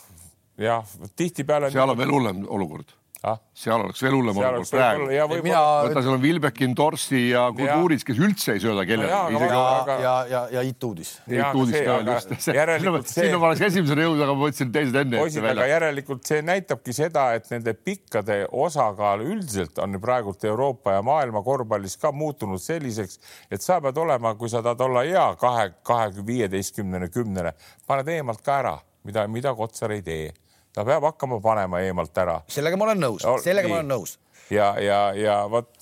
jah, tihtipeale. seal on veel hullem olukord ah?. seal oleks veel hullem olukord praegu. Mina... võta, seal on Vilbekin, Torsi ja Kultuuris, kes üldse ei sööda kellelegi ja, aga... ja, ja, ja Ituudis. Ituudis ka veel just. sinna ma oleks esimesena jõudnud, aga ma võtsin teised enne. poisid, aga järelikult see näitabki seda, et nende pikkade osakaal üldiselt on praegult Euroopa ja maailma korvpallis ka muutunud selliseks, et sa pead olema, kui sa tahad olla hea kahe, kahe, viieteistkümnene, kümnene, paned eemalt ka ära, mida, mida Kotsar ei tee ta peab hakkama panema eemalt ära. sellega ma olen nõus, sellega nii. ma olen nõus. ja, ja, ja vot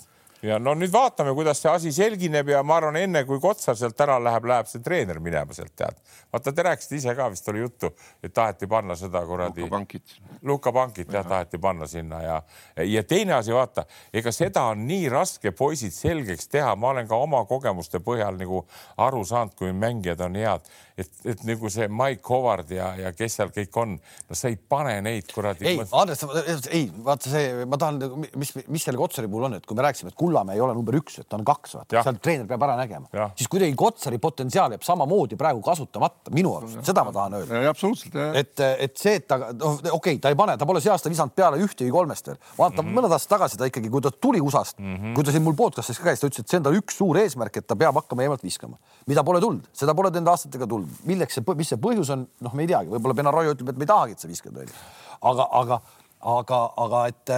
ja no nüüd vaatame, kuidas see asi selgineb ja ma arvan, enne kui Kotsar sealt ära läheb, läheb see treener minema sealt tead. vaata, te rääkisite ise ka, vist oli juttu, et taheti panna seda kuradi. Luka Pankit. Luka Pankit jah, taheti panna sinna ja, ja teine asi, vaata, ega seda on nii raske poisid selgeks teha, ma olen ka oma kogemuste põhjal nagu aru saanud, kui mängijad on head, et, et nagu see Mike Howard ja, ja kes seal kõik on, no sa ei pane neid kuradi. ei, Andres, ei vaata see, ma tahan, mis, mis selle Kotsari puhul on, et kui me rääkisime, et Kullamäe ei ole number üks, et ta on kaks, vaata, seal treener peab ära nägema, siis kuidagi Kotsari potentsiaal jääb samamoodi praegu kasutamata, minu arust, seda ma tahan öelda. absoluutselt. et, et see, et ta, noh, okei okay,, ta ei pane, ta pole see aasta visanud peale ühtegi kolmest veel. vaata mm -hmm. mõned aastad tagasi ta ikkagi, kui ta tuli USA-st mm, -hmm. kui ta siin mul podcast'is ka käis, ta ütles, et see on tal üks suur eesmärk, et ta peab hakkama eemalt viskama, mida pole tulnud, seda pole nende aastatega tulnud. Milleks see, mis see põhjus on, noh, me ei teagi, võib-olla Benaroya ütleb, et me ei tahagi, et sa viskad, onju. aga, aga, aga, aga et,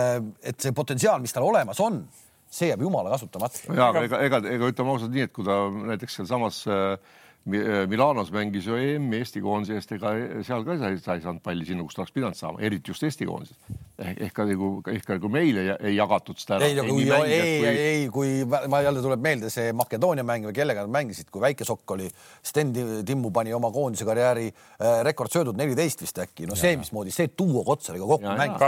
et see potentsiaal, mis tal olemas on see jääb jumala kasutamata. ja aga ega, ega, ega ütleme ausalt nii, et kui ta näiteks sealsamas äh, Milanos mängis ju EM-i Eesti koondise eest, ega seal ka sa ei, sa ei saanud palli sinna, kus ta oleks pidanud saama, eriti just Eesti koondises. ehk, ehk ka nagu, ehk ka nagu meile ei, ei jagatud seda ära. ei, ei, ei, ei, ei, kui ma jälle tuleb meelde see Makedoonia mäng või kellega nad mängisid, kui väike sokk oli, Sten Timmu pani oma koondise karjääri äh, rekordsöödud neliteist vist äkki, no see, mismoodi see duo Kotsariga kokku mängib.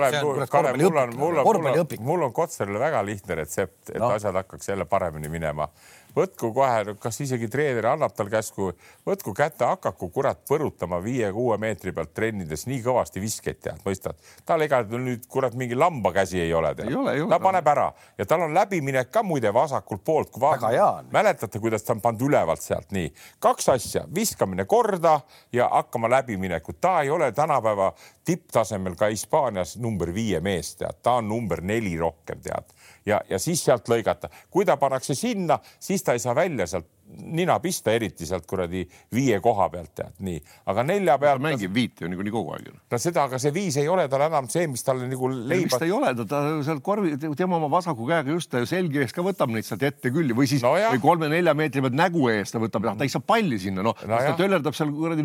Mul on, mul on, mul on, mul on Kotsarile väga lihtne retsept, et no. asjad hakkaks jälle paremini minema võtku kohe, kas isegi treener annab tal käsku, võtku kätte, hakaku kurat põrutama viie-kuue meetri pealt trennides nii kõvasti viskeid, tead, mõistad. tal ega nüüd kurat mingi lambakäsi ei ole, tead. ta paneb ära. Ja tal on läbiminek ka muide vasakult poolt, kui vaatad. mäletate, kuidas ta on pannud ülevalt sealt? Nii, kaks asja, viskamine korda ja hakkama läbiminekut, ta ei ole tänapäeva tipptasemel ka Hispaanias number viie mees, tead, ta on number neli rohkem, tead ja, ja siis sealt lõigata. kui ta pannakse sinna, siis ta ei saa välja sealt nina pista, eriti sealt kuradi viie koha pealt tead nii, aga nelja pealt. ta mängib viite ju niikuinii kogu aeg ju. no seda, aga see viis ei ole tal enam see, mis talle nagu leiba. miks ta ei ole, ta, ta sealt korvi, tema oma vasaku käega just selgi ees ka võtab neid sealt ette küll või siis no või kolme-nelja meetri pealt nägu eest ta võtab, ta ei saa palli sinna, noh no, ta töllerdab seal kuradi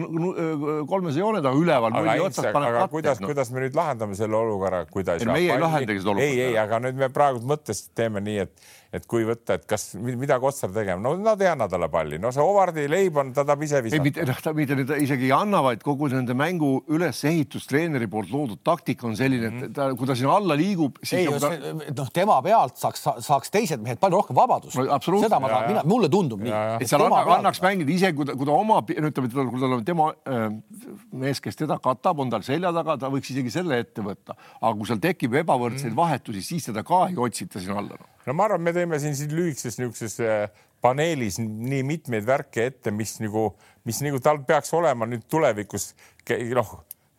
kolmese joone taha üleval. aga, Ints, aga kuidas no., kuidas me nüüd lahendame selle olukorra, kui ta ei saa? meie ei lahendagi seda olukorda. ei, ei, aga nüüd me praegu mõttes teeme nii, et et kui võtta, et kas, mida Kotsar tegema, no nad ei anna talle palli, no see Hovardi leib on, ta tahab ise visata. ei, mitte, noh, ta mitte nüüd isegi ei anna, vaid kogu nende mängu ülesehitus, treeneri poolt loodud taktika on selline, et mhm. ta, kui ta sinna alla liigub, siis. ei, ta... noh, tema pealt saaks, saaks teised mehed palju rohkem vabadust no,. seda ma tahan, mina, mulle tundub nii. et seal anna, annaks mängida ise, kui ta, kui ta oma, ütleme, kui tal on tema äh, mees, kes teda katab, on tal selja taga, ta võiks isegi selle ette võtta, aga kui seal tekib ebavõrdseid mm. vahetusi, siis teda ka ei otsita sinna alla no no ma arvan, me teeme siin, siin lühikeses niisuguses äh, paneelis nii mitmeid värke ette, mis nagu, mis nagu tal peaks olema nüüd tulevikus noh,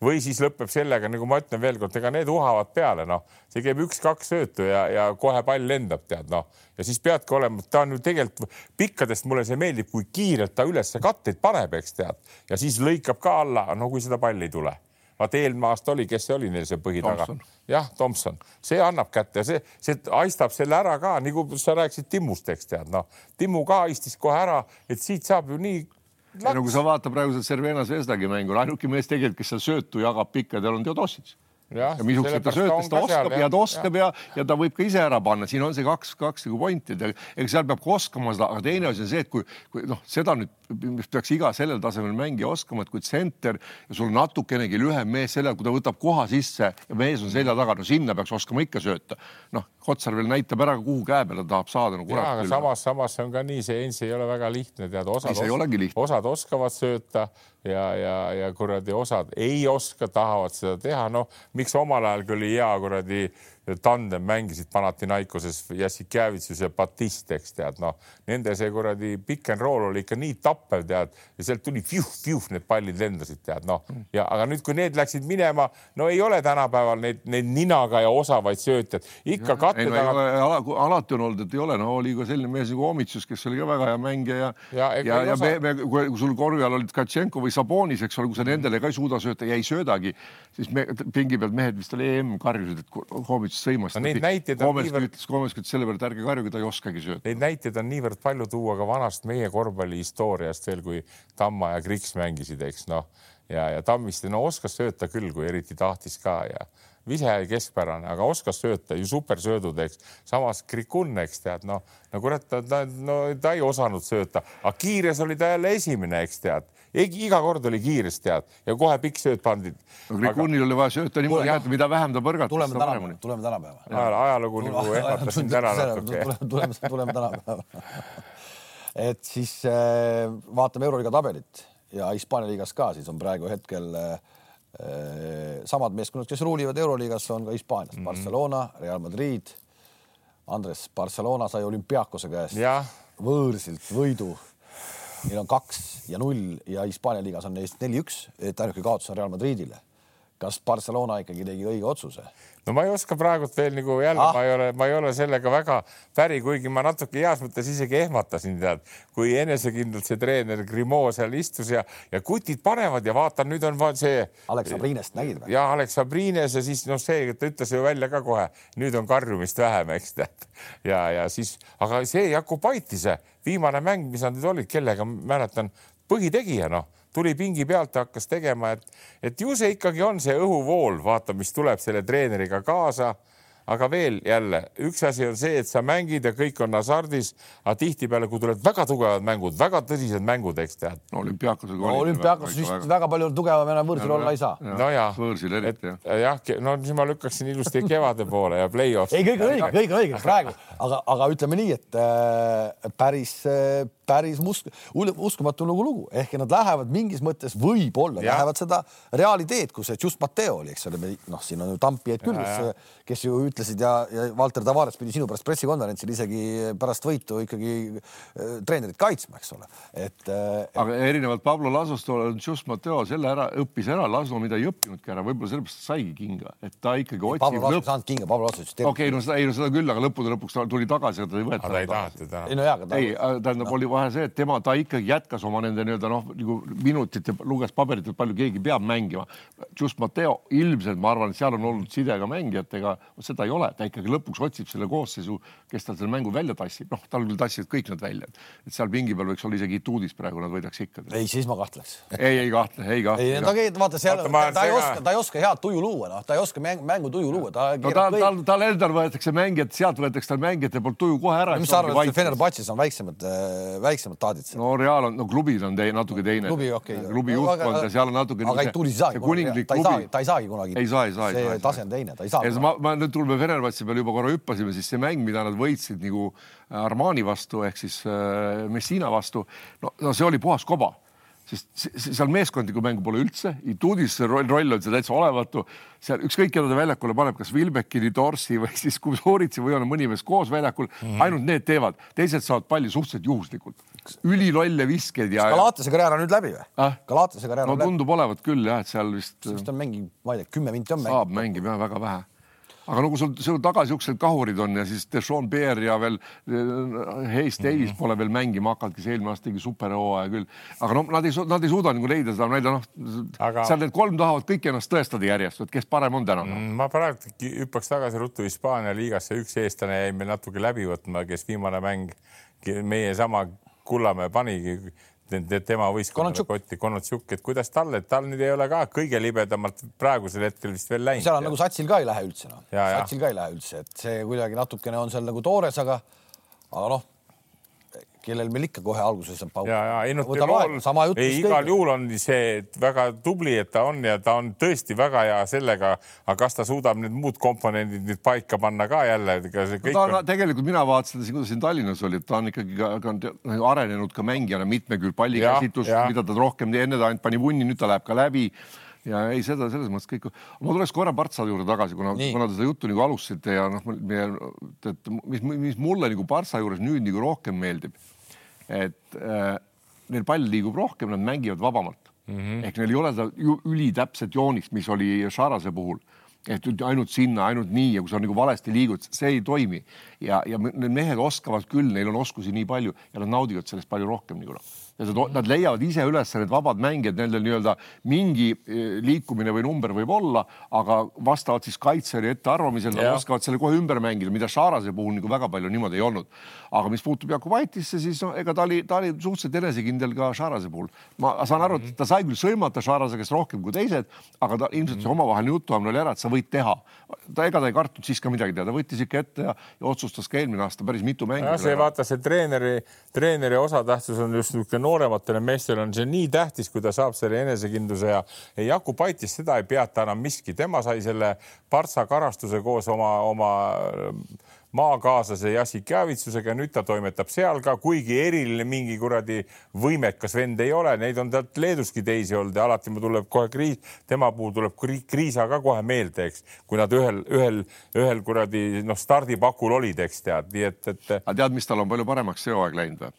või siis lõpeb sellega, nagu ma ütlen veelkord, ega need uhavad peale, noh, see käib üks-kaks söötu ja, ja kohe pall lendab, tead noh, ja siis peadki olema, ta on ju tegelikult pikkadest mulle see meeldib, kui kiirelt ta ülesse katteid paneb, eks tead, ja siis lõikab ka alla, no kui seda palli ei tule. Vaata eelmine aasta oli, kes see oli neil see põhi taga? Jah, Tomson, see annab kätte see, see haistab selle ära ka, nagu sa rääkisid Timmust, eks tead, noh, Timmu ka haistis kohe ära, et siit saab ju nii Laks. no kui sa vaatad praegu seda Cervena Zvezdagi mängu, ainuke mees tegelikult, kes seal söötu jagab pikkadel on Teodosic ja, missugused ta söötas, ta oskab seal, ja ta oskab ja, ja, ja ta võib ka ise ära panna, siin on see kaks, kaks nagu pointi, ega seal peab ka oskama seda, aga teine asi on see, et kui, kui noh, seda nüüd peaks iga sellel tasemel mängija oskama, et kui tsenter ja sul natukenegi lühem mees selja, kui ta võtab koha sisse ja mees on selja taga, no sinna peaks oskama ikka sööta. noh, Kotsar veel näitab ära, kuhu käe peale ta tahab saada no,. jaa, aga samas, samas see on ka nii, see Ensi ei ole väga lihtne, tead, osad, osad oskavad sööta ja, ja, ja kuradi osad ei oska, tahavad seda teha, noh, miks omal ajal küll hea kuradi tandem mängisid Panathinaikoses Jassikjevitsus ja Batist, eks tead, noh, nende see kuradi pick and roll oli ikka nii tappev, tead, ja sealt tuli fjuh-fjuh, need pallid lendasid, tead, noh, ja aga nüüd, kui need läksid minema, no ei ole tänapäeval neid, neid ninaga ja osavaid söötjaid, ikka katte taga no,. Ala, alati on olnud, et ei ole, no oli ka selline mees nagu Omitsus, kes oli ka väga hea mängija ja, ja, ja, ja me, me, kui sul korvi all olid Katšenko või Sabonis, eks ole, kui sa nendele ka ei suuda sööta ja ei söödagi, siis me pingi pealt mehed vist oli EM karjusid, et Omitsus üks sõimas no,. Neid näiteid on Koomes niivõrd. ütles Koomes ütles selle peale, et ärge karjuge, ta ei oskagi sööta. Neid näiteid on niivõrd palju tuua ka vanast meie korvpalli historiast veel, kui Tamma ja Kriks mängisid, eks noh, ja, ja Tammiste no oskas sööta küll, kui eriti tahtis ka ja vise oli keskpärane, aga oskas sööta ju supersöödud, eks. samas Krikun, eks tead, noh, no kurat, ta, ta, no ta ei osanud sööta, aga kiires oli ta jälle esimene, eks tead iga kord oli kiiresti tead ja kohe pikk sööt pandi. no Grigunil aga... oli vaja sööta niimoodi, et mida vähem ta põrgatas. tuleme tänapäeva, tuleme tänapäeva. ajalugu nagu ehmatas sind ära natuke. tuleme, tuleme tänapäeva. et siis äh, vaatame Euroliiga tabelit ja Hispaania liigas ka, siis on praegu hetkel äh, samad meeskonnad, kes ruulivad Euroliigas, on ka Hispaanias mm, -hmm. Barcelona, Real Madrid. Andres, Barcelona sai olümpiaakose käest võõrsilt võidu Neil on kaks ja null ja Hispaania liigas on neist neli-üks, et ainuke kaotus on Real Madridile. kas Barcelona ikkagi tegi õige otsuse? No ma ei oska praegult veel nagu jälle ah., ma ei ole, ma ei ole sellega väga päri, kuigi ma natuke heas mõttes isegi ehmatasin, tead, kui enesekindlalt see treener Grimaud seal istus ja, ja kutid panevad ja vaatan, nüüd on see. Alex Sabrinest nägid või? ja Alex Sabrines ja siis noh, see ta ütles ju välja ka kohe, nüüd on karjumist vähem, eks tead. ja, ja siis, aga see Jakubaitis, viimane mäng, mis nad nüüd olid, kellega mäletan, põhitegija noh tuli pingi pealt ja hakkas tegema, et, et ju see ikkagi on see õhuvool, vaata, mis tuleb selle treeneriga kaasa aga veel jälle üks asi on see, et sa mängid ja kõik on hasardis, aga tihtipeale, kui tulevad väga tugevad mängud, väga tõsised mängud, eks tead no,. olümpiaakosega no,. olümpiaakos vist väga, väga palju tugevam enam võõrsil olla ei saa. no ja, võõrsil eriti jah. jah, no siis ma lükkaksin ilusti kevade poole ja play-off. ei, kõik on õige, kõik on õige praegu, aga, aga ütleme nii, et äh, päris äh, päris musk-, uskumatu nagu lugu, ehk nad lähevad mingis mõttes võib-olla lähevad seda reaali teed, kus see Just Matteo oli, eks ole, noh, siin on ju tampijaid küll, kes, kes ju ütlesid ja, ja Valter Tavares pidi sinu pärast pressikonverentsil isegi pärast võitu ikkagi äh, treenerit kaitsma, eks ole, et äh,. aga erinevalt Pablo Lasost on Just Matteo selle ära, õppis ära, Lasno, mida ei õppinudki ära, võib-olla sellepärast saigi kinga, et ta ikkagi otsib. Pablo Laso ei saanud kinga, Pablo Laso ütles. okei okay,, no seda, ei no seda küll, aga lõppude lõpuks ta tuli tagasi ja ta ei võeta. ta ei taha teda. ei no jaa, aga ta. ei, tähendab no., oli vahe see, et tema, ta ikkagi jätkas oma nende nii-öelda noh, nagu minutit ja luges paberilt, et palju keegi peab mängima. just Matteo ilmselt ma arvan, et seal on olnud side ka mängijatega, seda ei ole, ta ikkagi lõpuks otsib selle koosseisu, kes tal selle mängu välja tassib, noh, tal küll tassivad kõik nad välja, et seal pingi peal võiks olla isegi Ituudis praegu nad võidaks ikka. ei, siis ma kahtleks. ei, ei kahtle, ei kahtle. ei, ta käib, vaata seal, ta ei oska, ta ei oska head tuju luua, noh, ta ei oska mäng, mängu tuju luua, ta. no tal, tal, tal endal võetakse mängijad, sealt võetakse tal mängijate poolt tuju kohe ära. mis sa arvad, et Fenerbahce'is on väiksemad, äh, väiksemad taadid? no Real on, no klubil on tei, natuke teine. klubi, okei okay.. klubi juhtkond ja seal on natuke. aga Tuulis ei saagi kunagi, ta ei saa, ta ei saagi kunagi. ei saa, ei saa. see tase on teine, ta ei saa. ma, ma nüüd tuleme Fenerbahce peale juba korra hüppasime, siis see mäng, mida nad võitsid nagu Armani vastu ehk siis äh, Messina vastu, no, no see oli puhas koba sest seal meeskondlikku mängu pole üldse, Tudis roll, roll on seal täitsa olematu. seal ükskõik, keda ta väljakule paneb, kas Vilbekini, Dorsi või siis Kuzoritsi või on mõni mees koos väljakul mm, -hmm. ainult need teevad, teised saavad palli suhteliselt juhuslikult. ülilolle viskeid ja. Galatase karjäär on nüüd läbi või ah?? Galatase karjäär no, on läbi. tundub olevat küll jah, et seal vist. vist on mängib, ma ei tea, kümme minti on mänginud. saab mängib jah, väga vähe aga no kui sul, sul taga siuksed kahurid on ja siis Deshaun Beer ja veel eh, Hayes Davis mm -hmm. pole veel mängima hakanud, kes eelmine aasta tegi superhooaja küll, aga no nad ei, nad ei suuda nagu leida seda välja, noh aga... seal need kolm tahavad kõik ennast tõestada järjest, et kes parem on täna no.. Mm, ma praegu hüppaks tagasi ruttu Hispaania liigasse, üks eestlane jäi meil natuke läbi võtma, kes viimane mäng meie sama Kullamäe panigi tema võistkonnale kotti, Konotsjuk, et kuidas tal, et tal nüüd ei ole ka kõige libedamalt praegusel hetkel vist veel läinud. seal on nagu satsil ka ei lähe üldse noh, satsil ka ei lähe üldse, et see kuidagi natukene on seal nagu toores, aga, aga noh kellel meil ikka kohe alguses on pauk. ja, ja ei noh, ei igal juhul on see väga tubli, et ta on ja ta on tõesti väga hea sellega, aga kas ta suudab need muud komponendid nüüd paika panna ka jälle? No, ta on, tegelikult mina vaatasin, kuidas siin Tallinnas oli, et ta on ikkagi ka, ka nagu arenenud ka mängijana, mitmekülg pallikäsitlus, mida ta rohkem, enne ta ainult pani vunni, nüüd ta läheb ka läbi ja ei, seda selles mõttes kõik. ma tuleks korra Partsa juurde tagasi, kuna, kuna te seda juttu nagu alustasite ja noh, et mis, mis mulle nagu Partsa juures nüüd nagu rohkem meeldib et äh, neil pall liigub rohkem, nad mängivad vabamalt mm. -hmm. ehk neil ei ole seda ülitäpset joonist, mis oli Šarase puhul et ainult sinna, ainult nii ja kui sa nagu valesti liigud, see ei toimi ja, ja need mehed oskavad küll, neil on oskusi nii palju ja nad naudivad sellest palju rohkem nagu noh ja nad leiavad ise üles need vabad mängijad, nendel nii-öelda mingi eh, liikumine või number võib olla, aga vastavalt siis kaitsjale ettearvamisel nad oskavad selle kohe ümber mängida, mida Šarase puhul nagu väga palju niimoodi ei olnud. Aga mis puutub Jakubaitisse, siis noh, ega ta oli, ta oli suhteliselt enesekindel ka Šarase puhul. ma saan aru, et ta sai küll sõimata Šarase käest rohkem kui teised, aga ta ilmselt see omavaheline jutuajamine oli ära, et sa võid teha. ta, ega ta ei kartnud siis ka midagi teha, ta võttis ikka ette ja, ja otsustas ka eelmine aasta päris mitu mängu. see vaata see treeneri, treeneri osatähtsus on just niisugune noorematele meestele on see nii tähtis, kui ta saab selle enesekindluse ja Jakub Aitis seda ei peata enam miski, tema sai selle partsa karastuse koos oma, oma maakaaslase Jassik Javitsusega, nüüd ta toimetab seal ka, kuigi eriline mingi kuradi võimekas vend ei ole, neid on talt Leeduski teisi olnud ja alati mul tuleb kohe kriis, tema puhul tuleb kriisa ka kohe meelde, eks, kui nad ühel, ühel, ühel kuradi noh, stardipakul olid, eks tead, nii et, et. aga tead, mis tal on palju paremaks see hooaeg läinud või?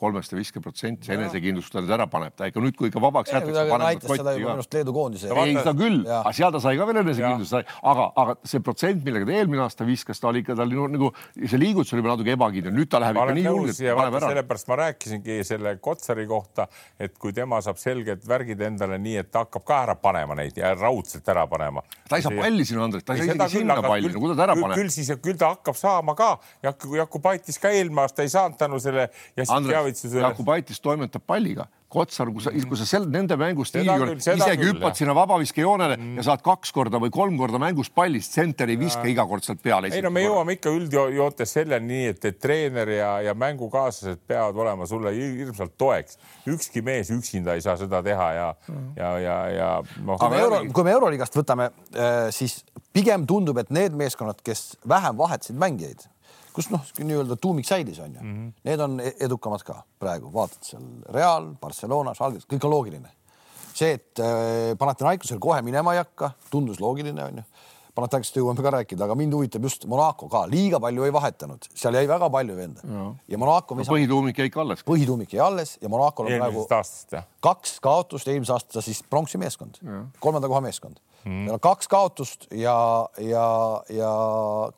Kolmest või viiskümmend protsenti, see enesekindlust ta nüüd ära paneb, ta ikka nüüd, kui ikka vabaks jäetakse. näitas seda ju minu arust Leedu koondise. ei, seda küll, aga seal ta sai ka veel enesekindlust, aga, aga see protsent, millega ta eelmine aasta viskas, ta oli ikka tal nagu see liigutus oli natuke ebakindel, nüüd ta läheb ikka nii julgelt, paneb ära. sellepärast ma rääkisingi selle Kotsari kohta, et kui tema saab selged värgid endale nii, et ta hakkab ka ära panema neid ja raudselt ära panema. ta ei saa palli sinna, Andres, ta ei saa isegi sinna palli, no kuidas ta ära paneb? küll siis, küll ta hakkab saama ka. Jakubaitis ka eelmine aasta ei saanud tänu selle Jassik Javitsusele. Jakubaitis toimetab palliga. Kotsar, kui sa, kui sa sel, nende mängustiili juures isegi hüppad sinna vabaviskejoonele mm. ja saad kaks korda või kolm korda mängus pallist, senter ei viska iga kord sealt peale. ei no me jõuame ikka üldjoontes selleni nii, et, et treener ja, ja mängukaaslased peavad olema sulle hirmsalt toeks. ükski mees üksinda ei saa seda teha ja mm., ja, ja, ja noh. kui me euro, kui me Euroliigast võtame, äh, siis pigem tundub, et need meeskonnad, kes vähem vahetasid mängijaid kus noh, nii-öelda tuumik säilis on ju mm, -hmm. need on e-, edukamad ka praegu, vaatad seal Real, Barcelona, Žalgiris, kõik on loogiline. see, et äh, Panathinaikosel kohe minema ei hakka, tundus loogiline on ju. Panathinaikosest jõuame ka rääkida, aga mind huvitab just Monaco ka, liiga palju ei vahetanud, seal jäi väga palju venda ja, ja Monaco no,. põhituumik jäi ikka alles. põhituumik jäi alles ja Monacol on praegu kaks kaotust, eelmise aasta siis pronksi meeskond, kolmanda koha meeskond mm. -hmm. Neil on kaks kaotust ja, ja, ja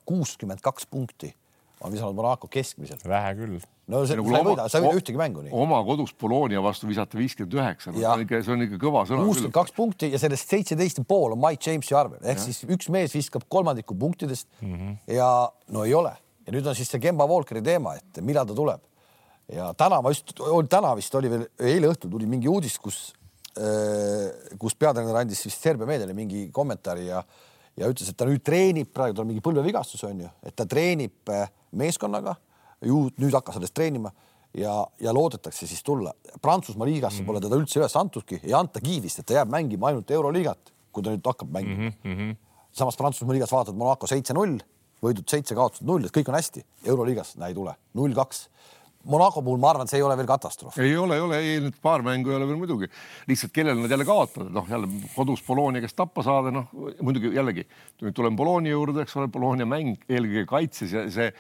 kuuskümmend kaks punkti on visanud Monaco keskmiselt. vähe küll. no see, nagu sa ei võida, sa ei võida ühtegi mängu nii. oma kodus Bologna vastu visata viiskümmend üheksa, see on ikka, see on ikka kõva sõna. kuuskümmend kaks punkti ja sellest seitseteist ja pool on Mike Jamesi arvel ehk ja. siis üks mees viskab kolmandiku punktidest mm -hmm. ja no ei ole ja nüüd on siis see Kemba Walkeri teema, et millal ta tuleb. ja täna ma just, täna vist oli veel, eile õhtul tuli mingi uudis, kus, äh, kus peatreener andis vist Serbia meediale mingi kommentaari ja ja ütles, et ta nüüd treenib, praegu tal on mingi põlvevigastus on ju, et ta treenib äh, meeskonnaga, ju nüüd hakkas alles treenima ja, ja loodetakse siis tulla. Prantsusmaa liigasse mm -hmm. pole teda üldse üles antudki, ei antagi vist, et ta jääb mängima ainult euroliigat, kui ta nüüd hakkab mängima mm. -hmm. samas Prantsusmaa liigas vaatad Monaco seitse-null, võidud seitse, kaotatud null, et kõik on hästi. euroliigas näe ei tule, null-kaks Monaco puhul ma arvan, et see ei ole veel katastroof. ei ole, ei ole, ei need paar mängu ei ole veel muidugi. lihtsalt kellele nad jälle kaotavad, noh jälle kodus Bologna käest tappa saada, noh muidugi jällegi nüüd tulen Bologna juurde, eks ole, Bologna mäng eelkõige kaitses ja see,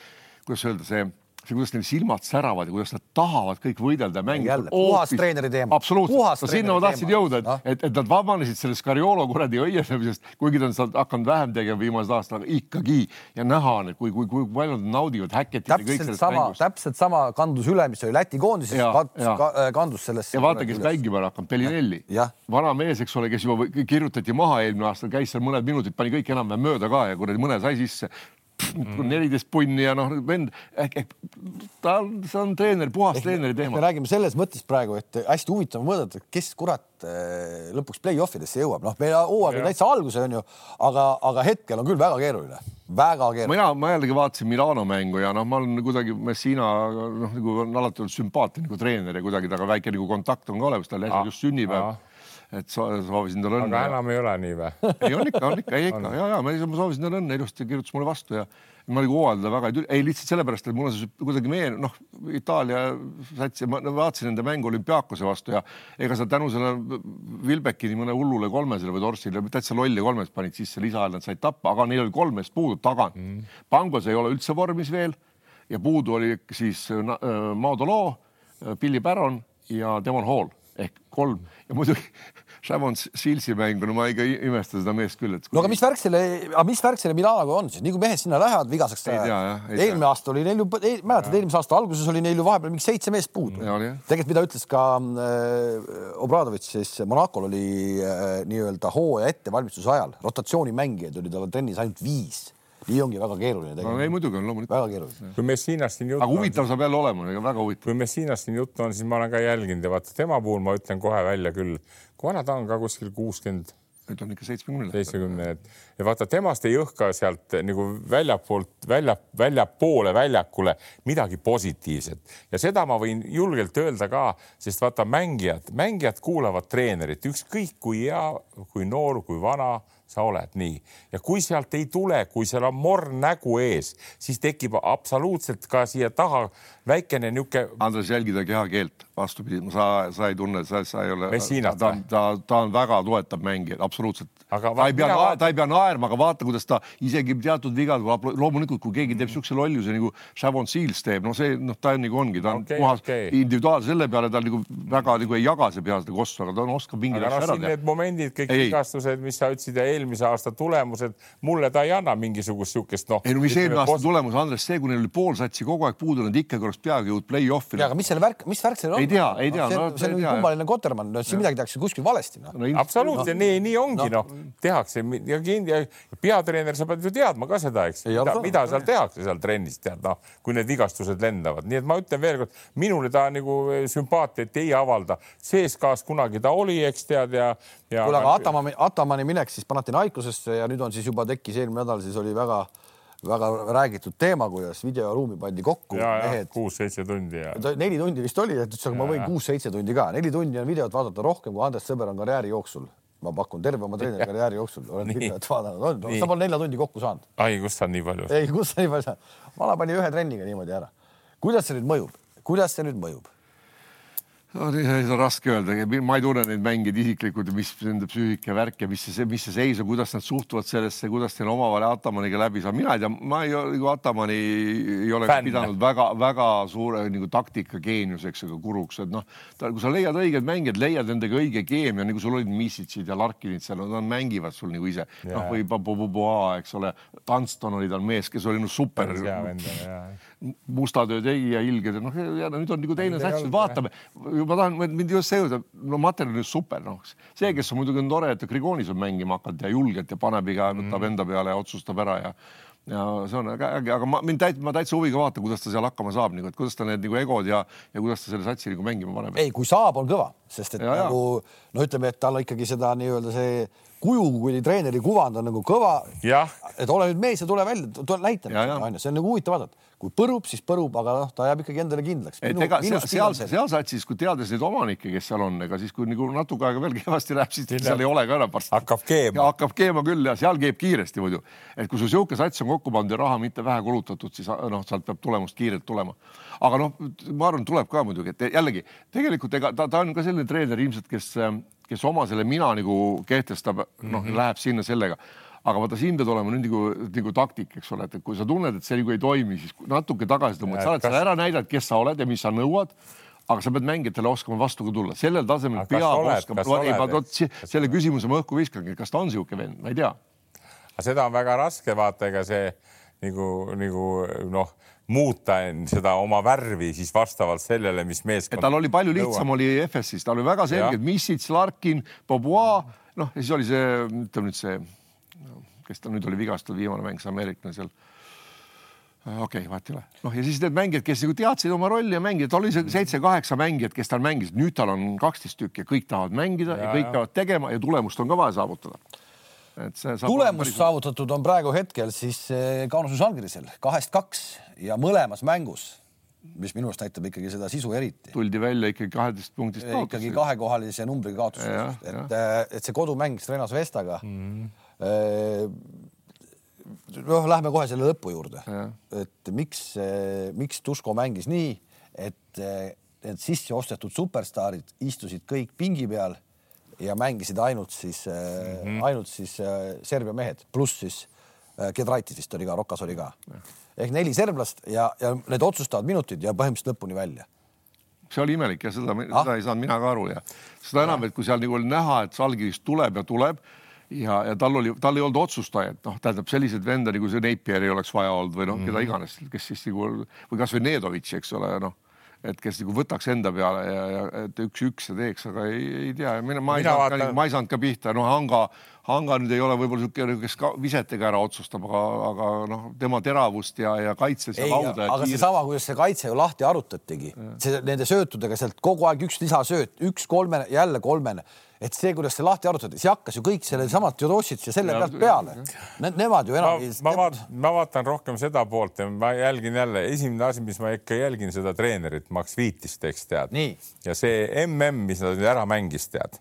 kuidas öelda, see see, kuidas neil silmad säravad ja kuidas nad tahavad kõik võidelda mängida. puhas treeneri teema. absoluutselt, no sinna ma tahtsin jõuda, et no., et, et nad vabanesid sellest Cariolo kuradi õiendamisest, kuigi ta on sealt hakanud vähem tegema viimased aastad, aga ikkagi ja näha on, et kui, kui, kui palju nad naudivad häkketit sellest sama, täpselt sama kandus üle, mis oli Läti koondises, äh, kandus sellesse. ja vaata, kes mängima on hakanud, Bellinelli, vana mees, eks ole, kes juba kirjutati maha eelmine aasta, käis seal mõned minutid, pani kõik enam-vähem mööda ka ja kuradi mõne sai sisse. Neliteist punni ja noh, vend ehk, ehk ta on, see on treener, puhas ehk, treeneri teema. me räägime selles mõttes praegu, et hästi huvitav et kes kurat eh, lõpuks play-off idesse jõuab, noh, meil hooaeg on täitsa alguses on ju, aga, aga hetkel on küll väga keeruline, väga keeruline. mina, ma jällegi vaatasin Milano mängu ja noh, ma olen kuidagi Messina noh, nagu on alati olnud sümpaatne nagu treener ja kuidagi temaga väike nagu kontakt on ka olemas, tal äsja just sünnipäev et soovisin talle õnne. aga enam ei ole nii või? ei on ikka, on ikka, ei ikka ja, ja ma soovisin talle õnne, ilusti kirjutas mulle vastu ja ma nagu hooajalda väga ei tule, ei lihtsalt sellepärast, et mul on see kuidagi meen-, noh, Itaalia sats ja ma vaatasin nende mängu olümpiaakose vastu ja ega sa tänu selle Vilbekini mõne hullule kolmesele või torsile täitsa lolli kolmest panid sisse lisaajal, nad said tappa, aga neil oli kolmest puudu tagant mm.. Pangos ei ole üldse vormis veel ja puudu oli siis äh, Maudolo, Billy Barron ja Devon Hall ehk kolm ja muidugi Shavon Sealsi mängu, no ma ikka imesta seda meest küll, et. no aga mis värk selle, aga mis värk selle Milanoga on siis, nii kui mehed sinna lähevad vigaseks. eelmine aasta oli neil ju, mäletad, eelmise aasta alguses oli neil ju vahepeal mingi seitse meest puudu. tegelikult, mida ütles ka äh, Obradovitš, siis Monacol oli äh, nii-öelda hooaja ettevalmistuse ajal rotatsioonimängijaid oli tal trennis ainult viis nii ongi väga keeruline tegelikult no,. ei muidugi on loomulikult. väga keeruline. kui Messinast siin juttu aga huvitav saab jälle olema, väga huvitav. kui Messinast siin juttu on, siis ma olen ka jälginud ja vaata tema puhul ma ütlen kohe välja küll, kui vana ta on ka kuskil kuuskümmend nüüd on ikka seitsmekümne. seitsmekümne, et ja vaata, temast ei õhka sealt nagu väljapoolt, välja, väljapoole väljakule midagi positiivset ja seda ma võin julgelt öelda ka, sest vaata mängijad, mängijad kuulavad treenerit, ükskõik kui hea, kui noor, kui vana sa oled nii ja kui sealt ei tule, kui seal on morn nägu ees, siis tekib absoluutselt ka siia taha väikene niisugune. Andres, jälgida kehakeelt, vastupidi, sa, sa ei tunne, sa, sa ei ole. ta, ta, ta, ta on väga toetav mängija, absoluutselt. ta ei pea, ta ei pea naerma, aga vaata, kuidas ta isegi teatud vigad, loomulikult, kui keegi teeb niisuguse lolluse nagu Shavon Seals teeb, no see, noh, ta on nagu ongi, ta on okay, puhas okay. individuaalse selle peale, ta nagu väga nagu ei jaga see peale seda kossu, aga ta on, oskab mingeid asju ära teha. Need momendid, kõik vigastused, mis sa ütlesid ja eelmise aasta tulemused, mulle ta ei anna mingisugust niisugust noh. ei no mis eelmine aasta tulemus, Andres, see, kui neil oli pool satsi kogu aeg puudu, nad ikkagi oleks peagi jõudnud play-off'i. aga mis selle värk, mis värk seal on? Ei tea, ei tea. No, see on kummaline Kotermann, no siin midagi tehakse kuskil valesti no.. No, absoluutselt no., nii, nii ongi noh no. no., tehakse ja, ja peatreener, sa pead ju teadma ka seda, eks, mida, mida seal tehakse seal trennis, tead noh, kui need vigastused lendavad, nii et ma ütlen veelkord, minule ta nagu eh, sümpaatiat ei avalda. CSKA-s kunagi ta oli, eks tead ja, ja. kuule, aga Atamani, Atamani minek siis Panathinaikosesse ja nüüd on siis juba tekkis eelmine nädal, siis oli väga väga räägitud teema, kuidas videoruumi pandi kokku. kuus-seitse tundi ja. neli tundi vist oli, et aga ma võin kuus-seitse tundi ka, neli tundi on videot vaadata rohkem kui Andres Sõber on karjääri jooksul. ma pakun terve oma treeneri karjääri jooksul, olen videot vaadanud, sa pole nelja tundi kokku saanud. ai, kust sa nii palju? ei, kust sa nii palju saad? vana pani ühe trenniga niimoodi ära. kuidas see nüüd mõjub, kuidas see nüüd mõjub? On raske öelda, ma ei tunne neid mängijaid isiklikult, mis nende psüühika värk ja mis see, mis see seis on, kuidas nad suhtuvad sellesse, kuidas neil omavahel Atamaniga läbi saab, mina ei tea, ma ei ole nagu Atamani ei ole Fänn. pidanud väga-väga suure nagu taktika geeniuseks ega kuruks, et noh, kui sa leiad õiged mängijad, leiad nendega õige keemia, nagu sul olid Missitsid ja Larkinid seal, nad mängivad sul nagu ise yeah., noh või Papupoa, eks ole, Dunston oli tal mees, kes oli no super. Musta töö tegija, ilged, noh ja nüüd on nagu teine sats, vaatame. ma tahan, mind just see juurde, no materjal on super, noh. see, kes on muidugi on tore, et Grigonis on mängima hakanud ja julgelt ja paneb iga, võtab mm. enda peale ja otsustab ära ja ja see on äge, aga ma mind täit-, ma täitsa huviga vaatan, kuidas ta seal hakkama saab nagu, et kuidas ta need nagu egod ja, ja kuidas ta selle satsi nagu mängima paneb. ei, kui saab, on kõva, sest et ja, nagu no ütleme, et tal ikkagi seda nii-öelda see kuju kui treeneri kuvand on nagu kõva. et ole nüüd mees ja tule välja, näita, onju, see on nagu huvitav vaadata kui põrub, siis põrub, aga noh, ta jääb ikkagi endale kindlaks. et ega seal, seal, seal satsis, kui teades neid omanikke, kes seal on, ega siis, kui nagu natuke aega veel kehvasti läheb, siis Hiljem. seal ei ole ka enam varsti. hakkab keema. hakkab keema küll ja seal keeb kiiresti muidu. et kui sul niisugune sats on kokku pandud ja raha mitte vähe kulutatud, siis noh, sealt peab tulemust kiirelt tulema. aga noh, ma arvan, tuleb ka muidugi, et jällegi tegelikult ega ta, ta on ka selline treener ilmselt, kes, kes oma selle mina nagu kehtestab, noh mm -hmm., läheb sinna sellega aga vaata, siin pead olema nüüd nagu, nagu taktik, eks ole, et kui sa tunned, et see nagu ei toimi, siis natuke tagasi tõmbad, sa oled kas... ära näidanud, kes sa oled ja mis sa nõuad aga sa pead mängijatele oskama vastu ka tulla, sellel tasemel peab oskama, vot selle küsimuse ma õhku viskangi, kas ta on niisugune vend, ma ei tea. aga seda on väga raske vaata, ega see nagu, nagu noh, muuta seda oma värvi siis vastavalt sellele, mis meeskond. tal oli palju lihtsam oli FS-is, tal oli väga selged Missits, Larkin, Bobois, noh ja siis oli see, ütleme nüüd see kes tal nüüd oli vigastatud, viimane mäng, see ameeriklane seal okei okay,, vahet ei ole. noh, ja siis need mängijad, kes nagu teadsid oma rolli ja mängida, oli see seitse-kaheksa mängijat, kes tal mängisid, nüüd tal on kaksteist tükki ja kõik tahavad mängida ja, ja kõik peavad tegema ja tulemust on ka vaja saavutada. et see tulemust päris... saavutatud on praegu hetkel siis äh, Kaunases Žalgirisel kahest kaks ja mõlemas mängus mis minu arust näitab ikkagi seda sisu eriti. tuldi välja ikkagi kaheteist punktist kaotus. ikkagi kahekohalise numbriga kaotus, et, et see kodumäng Strenas Vestaga mm. Äh, noh, lähme kohe selle lõpu juurde, et miks, miks Tuško mängis nii, et need sisse ostetud superstaarid istusid kõik pingi peal ja mängisid ainult siis mm, -hmm. ainult siis äh, Serbia mehed, pluss siis Kedraitis vist oli ka, Rokas oli ka. ehk neli serblast ja, ja need otsustavad minutid ja põhimõtteliselt lõpuni välja see oli imelik ja seda ah?, seda ei saanud mina ka aru ja seda enam, et kui seal nagu oli näha, et Salgirist tuleb ja tuleb ja, ja tal oli, tal ei olnud otsustajat, noh, tähendab selliseid venda nagu see Napier ei oleks vaja olnud või noh mm -hmm., keda iganes, kes siis nagu või kasvõi Nedovitš, eks ole, noh et kes nagu võtaks enda peale ja, ja et üks-üks ja teeks, aga ei, ei tea, mina, ma ei saanud vaatan... ka, ma ei saanud ka pihta, noh, Hanga, Hanga nüüd ei ole võib-olla niisugune, kes ka visetega ära otsustab, aga, aga noh, tema teravust ja, ja kaitses ja lauda. aga seesama, kuidas see kaitse ju lahti arutatigi, see nende söötudega sealt kogu aeg üks lisasööt, üks kolmene, jälle kolmene et see, kuidas see lahti arutati, see hakkas ju kõik selle samat Jodossits ja selle ja, pealt peale ne,. Nemad ju enam. ma, ma, ma vaatan rohkem seda poolt ja ma jälgin jälle, esimene asi, mis ma ikka jälgin seda treenerit Max Viitist, eks tead. ja see mm, mis nad ära mängis, tead,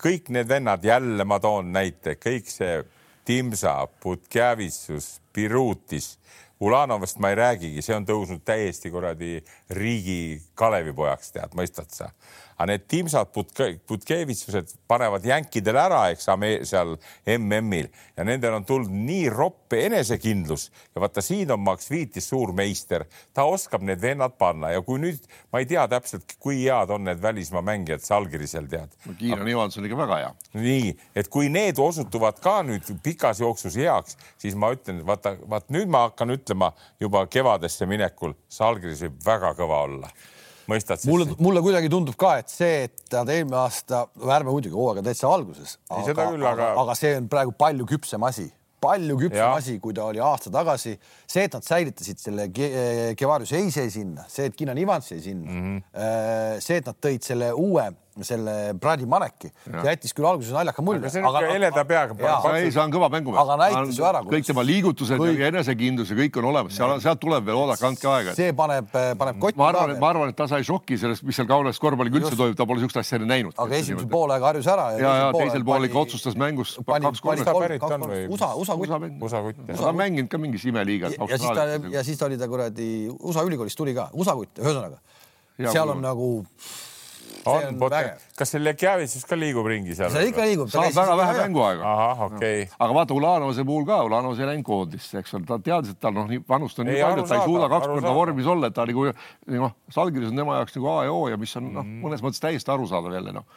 kõik need vennad, jälle ma toon näite, kõik see Timsa, Putkjavitsus, Birutis Ulanovast ma ei räägigi, see on tõusnud täiesti kuradi riigi Kalevipojaks, tead, mõistad sa? aga need Timsad Putke, Putkevitsused panevad jänkidele ära, eks seal MM-il ja nendel on tulnud nii roppe enesekindlus ja vaata, siin on Max Viitis suur meister, ta oskab need vennad panna ja kui nüüd ma ei tea täpselt, kui head on need välismaa mängijad Salgirisel tead. Kiiran Ivanson ikka väga hea. nii, et kui need osutuvad ka nüüd pikas jooksus heaks, siis ma ütlen, vaata, vaat nüüd ma hakkan ütlema juba kevadesse minekul, Salgiris võib väga kõva olla mõistad? mulle, mulle kuidagi tundub ka, et see, et nad eelmine aasta, ärme muidugi hooaega täitsa alguses, aga, aga... aga see on praegu palju küpsem asi palju küpsem asi, kui ta oli aasta tagasi. see, et nad säilitasid selle Kevarius Eise sinna, see, et Kinan Ivans jäi sinna mm, -hmm. see, et nad tõid selle uue selle Brady Maneki, jättis küll alguses naljaka mulje. aga see on ikka heleda peaga. ei, see on kõva mängumees. aga näitas ju ära. kõik tema liigutused kõik... ja enesekindlus ja kõik on olemas, seal, sealt tuleb veel oodake, andke aega. see paneb, paneb kotti. ma arvan, ma arvan, et ta sai šoki sellest, mis seal kaunas korvpalliga üldse toimub, ta pole niisugust asja enne näinud. aga esimesel poolaega harjus ära. ja, ja teisel pool ikka otsustas mängus kaks-kolm. USA, USA kutt. USA kutt. ta on mänginud ka mingis imeliigas. ja siis ta, ja siis ta oli ta kuradi USA ülikoolist tuli ka, USA kutt, ühesõnaga seal on nagu on, kas see Lekjavitsus ka liigub ringi seal? see ikka liigub. saab väga vähe mänguaega. ahah, okei. Okay.. aga vaata Ulanovase puhul ka, Ulanovas ei läinud koondisse, eks ole, ta teadis, et tal noh, nii vanust on nii palju, et ta ei suuda kaks korda vormis olla, et ta nagu noh, Salgiris on tema jaoks nagu A ja O ja mis on noh, mõnes mõttes täiesti arusaadav jälle noh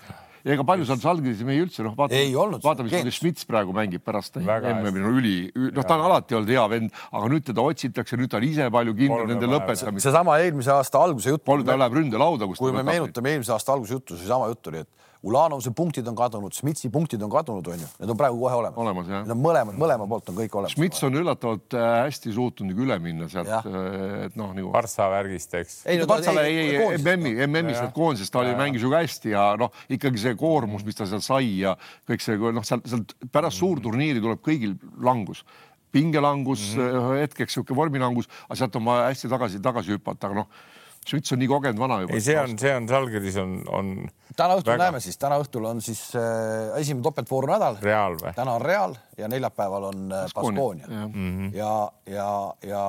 ega palju seal Žalgiris ei üldse noh, vaata, vaata, mis Schmitz praegu mängib pärast MM-i, no üli, noh, ta on alati olnud hea vend, aga nüüd teda otsitakse, nüüd ta on ise palju kindlam nende lõpetamisel. seesama eelmise aasta alguse jutt. ta läheb ründelauda, kus kui me meenutame eelmise aasta alguse juttu, seesama jutt oli, et Ulanovse punktid on kadunud, Schmidtsi punktid on kadunud, onju, need on praegu kohe olemas. olemas. Need on mõlemad, mõlema poolt on kõik olemas. Schmidts on üllatavalt äh, hästi suutnud nagu üle minna sealt, äh, et noh nagu. Partsa värgist, eks. ei no Partsale ei, ei, MM-i, MM-is sealt koondisest ta oli, mängis ju ka hästi ja noh, ikkagi see koormus, mis ta seal sai ja kõik see, noh, sealt, sealt pärast suurturniiri tuleb kõigil langus pingelangus mm, -hmm. hetkeks sihuke vormilangus, aga sealt on vaja hästi tagasi, tagasi hüpata, aga noh Švits on nii kogenud vana juba. ei, see on, see on Žalgiris on, on. täna õhtul väga... näeme siis, täna õhtul on siis äh, esimene topeltvooru nädal. Real või? täna on Real ja neljapäeval on äh, Baskonia ja, mm -hmm. ja, ja, ja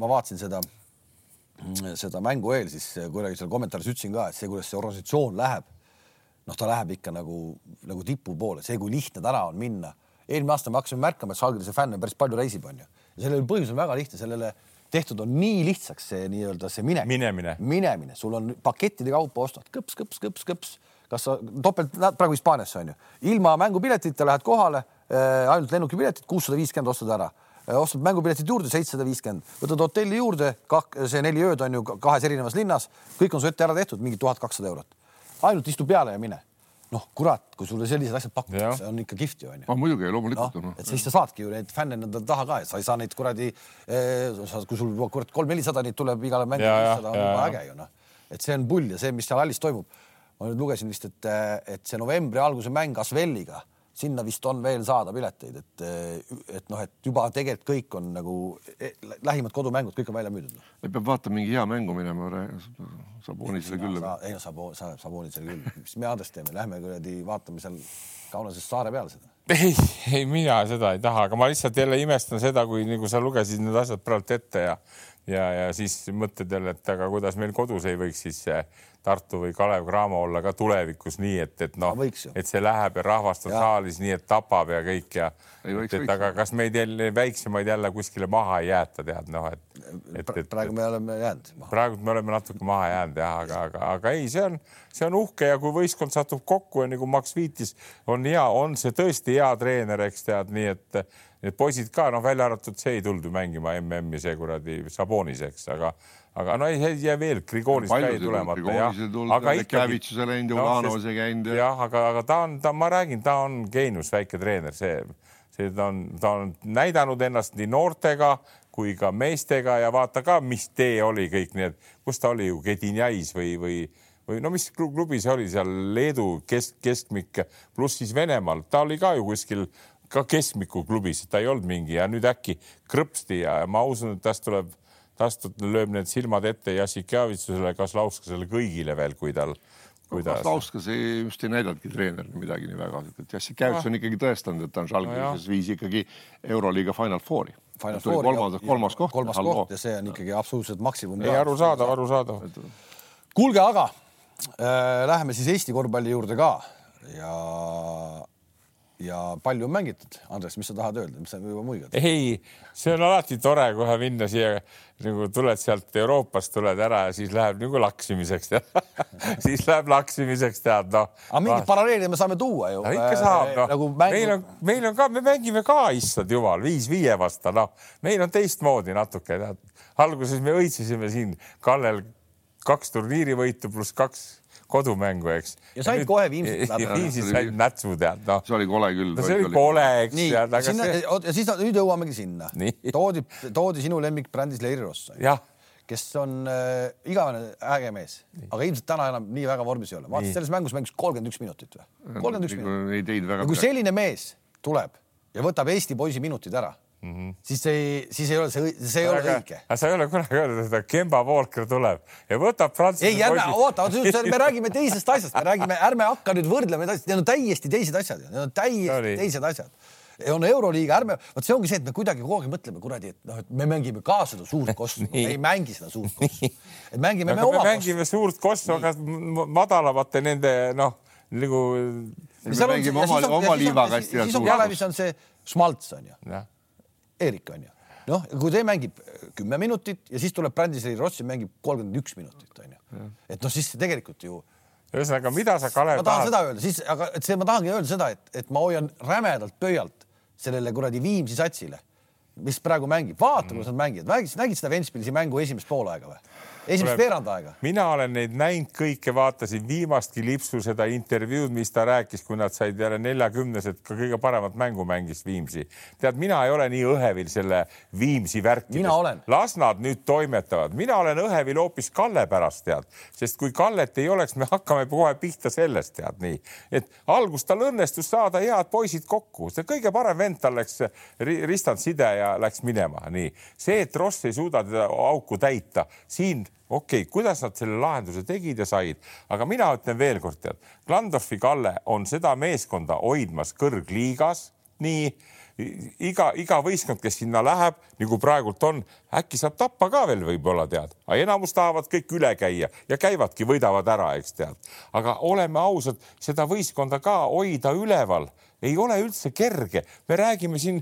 ma vaatasin seda, seda mängu eel, siis kuidagi seal kommentaaris ütlesin ka, et see, kuidas see organisatsioon läheb, noh, ta läheb ikka nagu, nagu tipu poole, see, kui lihtne täna on minna. eelmine aasta me hakkasime märkama, et Žalgirise fänne päris palju reisib, onju. ja sellel põhjus on väga lihtne, sellele tehtud on nii lihtsaks see nii-öelda see minek. minemine, minemine, sul on pakettide kaupa ostad. Kõps, kõps, kõps, kõps, kas sa topelt praegu Hispaaniasse on ju, ilma mängupiletita lähed kohale äh,, ainult lennukipiletid kuussada viiskümmend ostad ära. Äh,, ostad mängupiletid juurde seitsesada viiskümmend, võtad hotelli juurde, see neli ööd on ju kahes erinevas linnas, kõik on su ette ära tehtud, mingi tuhat kakssada eurot. ainult istu peale ja mine noh, kurat, kui sulle sellised asjad pakutakse, on ikka kihvt ju onju. no muidugi, loomulikult no,. et siis sa saadki ju neid fänne enda taha ka, et sa ei saa neid kuradi eh,, kui sul kurat kolm-nelisada neid tuleb igale mängule, on juba äge ju noh. et see on pull ja see, mis seal hallis toimub. ma nüüd lugesin vist, et, et see novembri alguse mäng Asvelliga sinna vist on veel saada pileteid, et, et noh, et juba tegelikult kõik on nagu eh, lähimad kodumängud, kõik on välja müüdud. peab vaatama mingi hea mängu minema, Sabonisele küll. ei no Sabo, Sabonisele küll, mis me Andres teeme, lähme kuradi vaatame seal Kaunasest saare peal seda. ei, ei mina seda ei taha, aga ma lihtsalt jälle imestan seda, kui nagu sa lugesid need asjad praegu ette ja ja, ja siis mõtled jälle, et aga kuidas meil kodus ei võiks siis Tartu või Kalev Cramo olla ka tulevikus nii, et, et noh, et see läheb ja rahvast on saalis nii, et tapab ja kõik ja ei, võiks, et, et aga kas meid jälle väiksemaid jälle kuskile maha ei jäeta, tead noh, et, et, et praegu me oleme jäänud. praegu me oleme natuke maha jäänud jah, aga, aga, aga ei, see on, see on uhke ja kui võistkond satub kokku ja nagu Max viitis, on hea, on see tõesti hea treener, eks tead, nii et need poisid ka noh, välja arvatud see ei tulnud ju mängima MM-i see kuradi Sabonis, eks, aga aga no ei, ei jää veel, Grigonis ka ei tulemata jah, aga ikkagi. käinud. jah, aga, aga ta on, ta, ma räägin, ta on geenius, väike treener, see, see ta on, ta on näidanud ennast nii noortega kui ka meestega ja vaata ka, mis tee oli kõik need, kus ta oli ju Gedinjais või, või või no mis klubi see oli seal Leedu kesk, keskmik pluss siis Venemaal, ta oli ka ju kuskil ka keskmiku klubis, ta ei olnud mingi ja nüüd äkki krõpsti ja ma usun, et tast tuleb tast lööb need silmad ette Jassikjavitsusele, Kaslausksele kõigile veel, kui tal kuidas? Kaslauskas ei, just ei näidanudki treenerina midagi nii väga, et Jassikjavitsus on ikkagi tõestanud, et ta on Žalgirises no, viis ikkagi Euroliiga Final Fouri. Final Four, kolmas, kolmas koht. kolmas koht ja see on ikkagi absoluutselt maksimum. ei, arusaadav, arusaadav. kuulge, aga äh, läheme siis Eesti korvpalli juurde ka ja ja palju on mängitud, Andres, mis sa tahad öelda, mis sa juba muigad? ei, see on alati tore kohe minna siia nagu tuled sealt Euroopast, tuled ära ja siis läheb nagu laksimiseks siis läheb laksimiseks, tead noh. aga mingit paralleeli me saame tuua ju no,. ikka saab noh nagu mängu... meil on, meil on ka, me mängime ka, issand jumal, viis viie vastu, noh, meil on teistmoodi natuke, tead. alguses me õitsesime siin Kallel kaks turniirivõitu pluss kaks kodumängu, eks. ja said nüüd, kohe Viimsit läbi. Viimsit said nätsu tead, noh. see oli kole küll. no see oli kole, eks. nii, sinna see... ja siis nüüd jõuamegi sinna. toodi, toodi sinu lemmikbrändis Leiri Ross. kes on äh, igavene äge mees, aga ilmselt täna enam nii väga vormis ei ole. vaatasid selles mängus mängis kolmkümmend üks minutit või? kolmkümmend üks minutit. ei teinud väga. kui selline mees tuleb ja võtab Eesti poisi minutid ära mm, -hmm. siis ei, siis ei ole see, see ei ole õige. aga sa ei ole kunagi öelnud, et Kemba Walker tuleb ja võtab Prantsuse. ei, ärme oota, me räägime teisest asjast, me räägime, ärme hakka nüüd võrdlema neid asju, need on täiesti teised asjad, need on täiesti Sorry. teised asjad on Euroliiga, ärme, vot see ongi see, et me kuidagi kogu aeg mõtleme kuradi, et noh, et me mängime ka seda suurt kossu me ei mängi seda suurt kossu. et mängime me oma. me mängime kossu. suurt kossu, aga madalamate nende noh, nagu. me mängime oma, oma liivakasti. siis on Kalevis on see Schmaltz on ju Eerik on ju. noh, kui ta mängib kümme minutit ja siis tuleb Brandiseri Rossi mängib kolmkümmend üks minutit on ju. et noh, siis tegelikult ju ühesõnaga, mida sa, Kalev, ma tahan seda öelda, siis, aga et see, ma tahangi öelda seda, et, et ma hoian rämedalt pöialt sellele kuradi Viimsi satsile, mis praegu mängib. vaata mm., kuidas nad mängivad. nägid, nägid seda Ventspilsi mängu esimest poolaega või? Esimest veerand aega. mina olen neid näinud kõike, vaatasin viimastki lipsu seda intervjuud, mis ta rääkis, kui nad said jälle neljakümnesed, ka kõige paremat mängu mängis Viimsi. tead, mina ei ole nii õhevil selle Viimsi värkidest. las nad nüüd toimetavad, mina olen õhevil hoopis Kalle pärast, tead, sest kui Kallet ei oleks, me hakkame kohe pihta sellest, tead nii, et algust tal õnnestus saada head poisid kokku, see kõige parem vend tal läks ristand side ja läks minema, nii. See, et Ross ei suuda teda auku täita, siin okei okay,, kuidas nad selle lahenduse tegid ja said, aga mina ütlen veel kord, tead, Glandorfi Kalle on seda meeskonda hoidmas kõrgliigas, nii iga, iga võistkond, kes sinna läheb, nagu praegult on, äkki saab tappa ka veel võib-olla tead, aga enamus tahavad kõik üle käia ja käivadki, võidavad ära, eks tead. aga oleme ausad, seda võistkonda ka hoida üleval ei ole üldse kerge, me räägime siin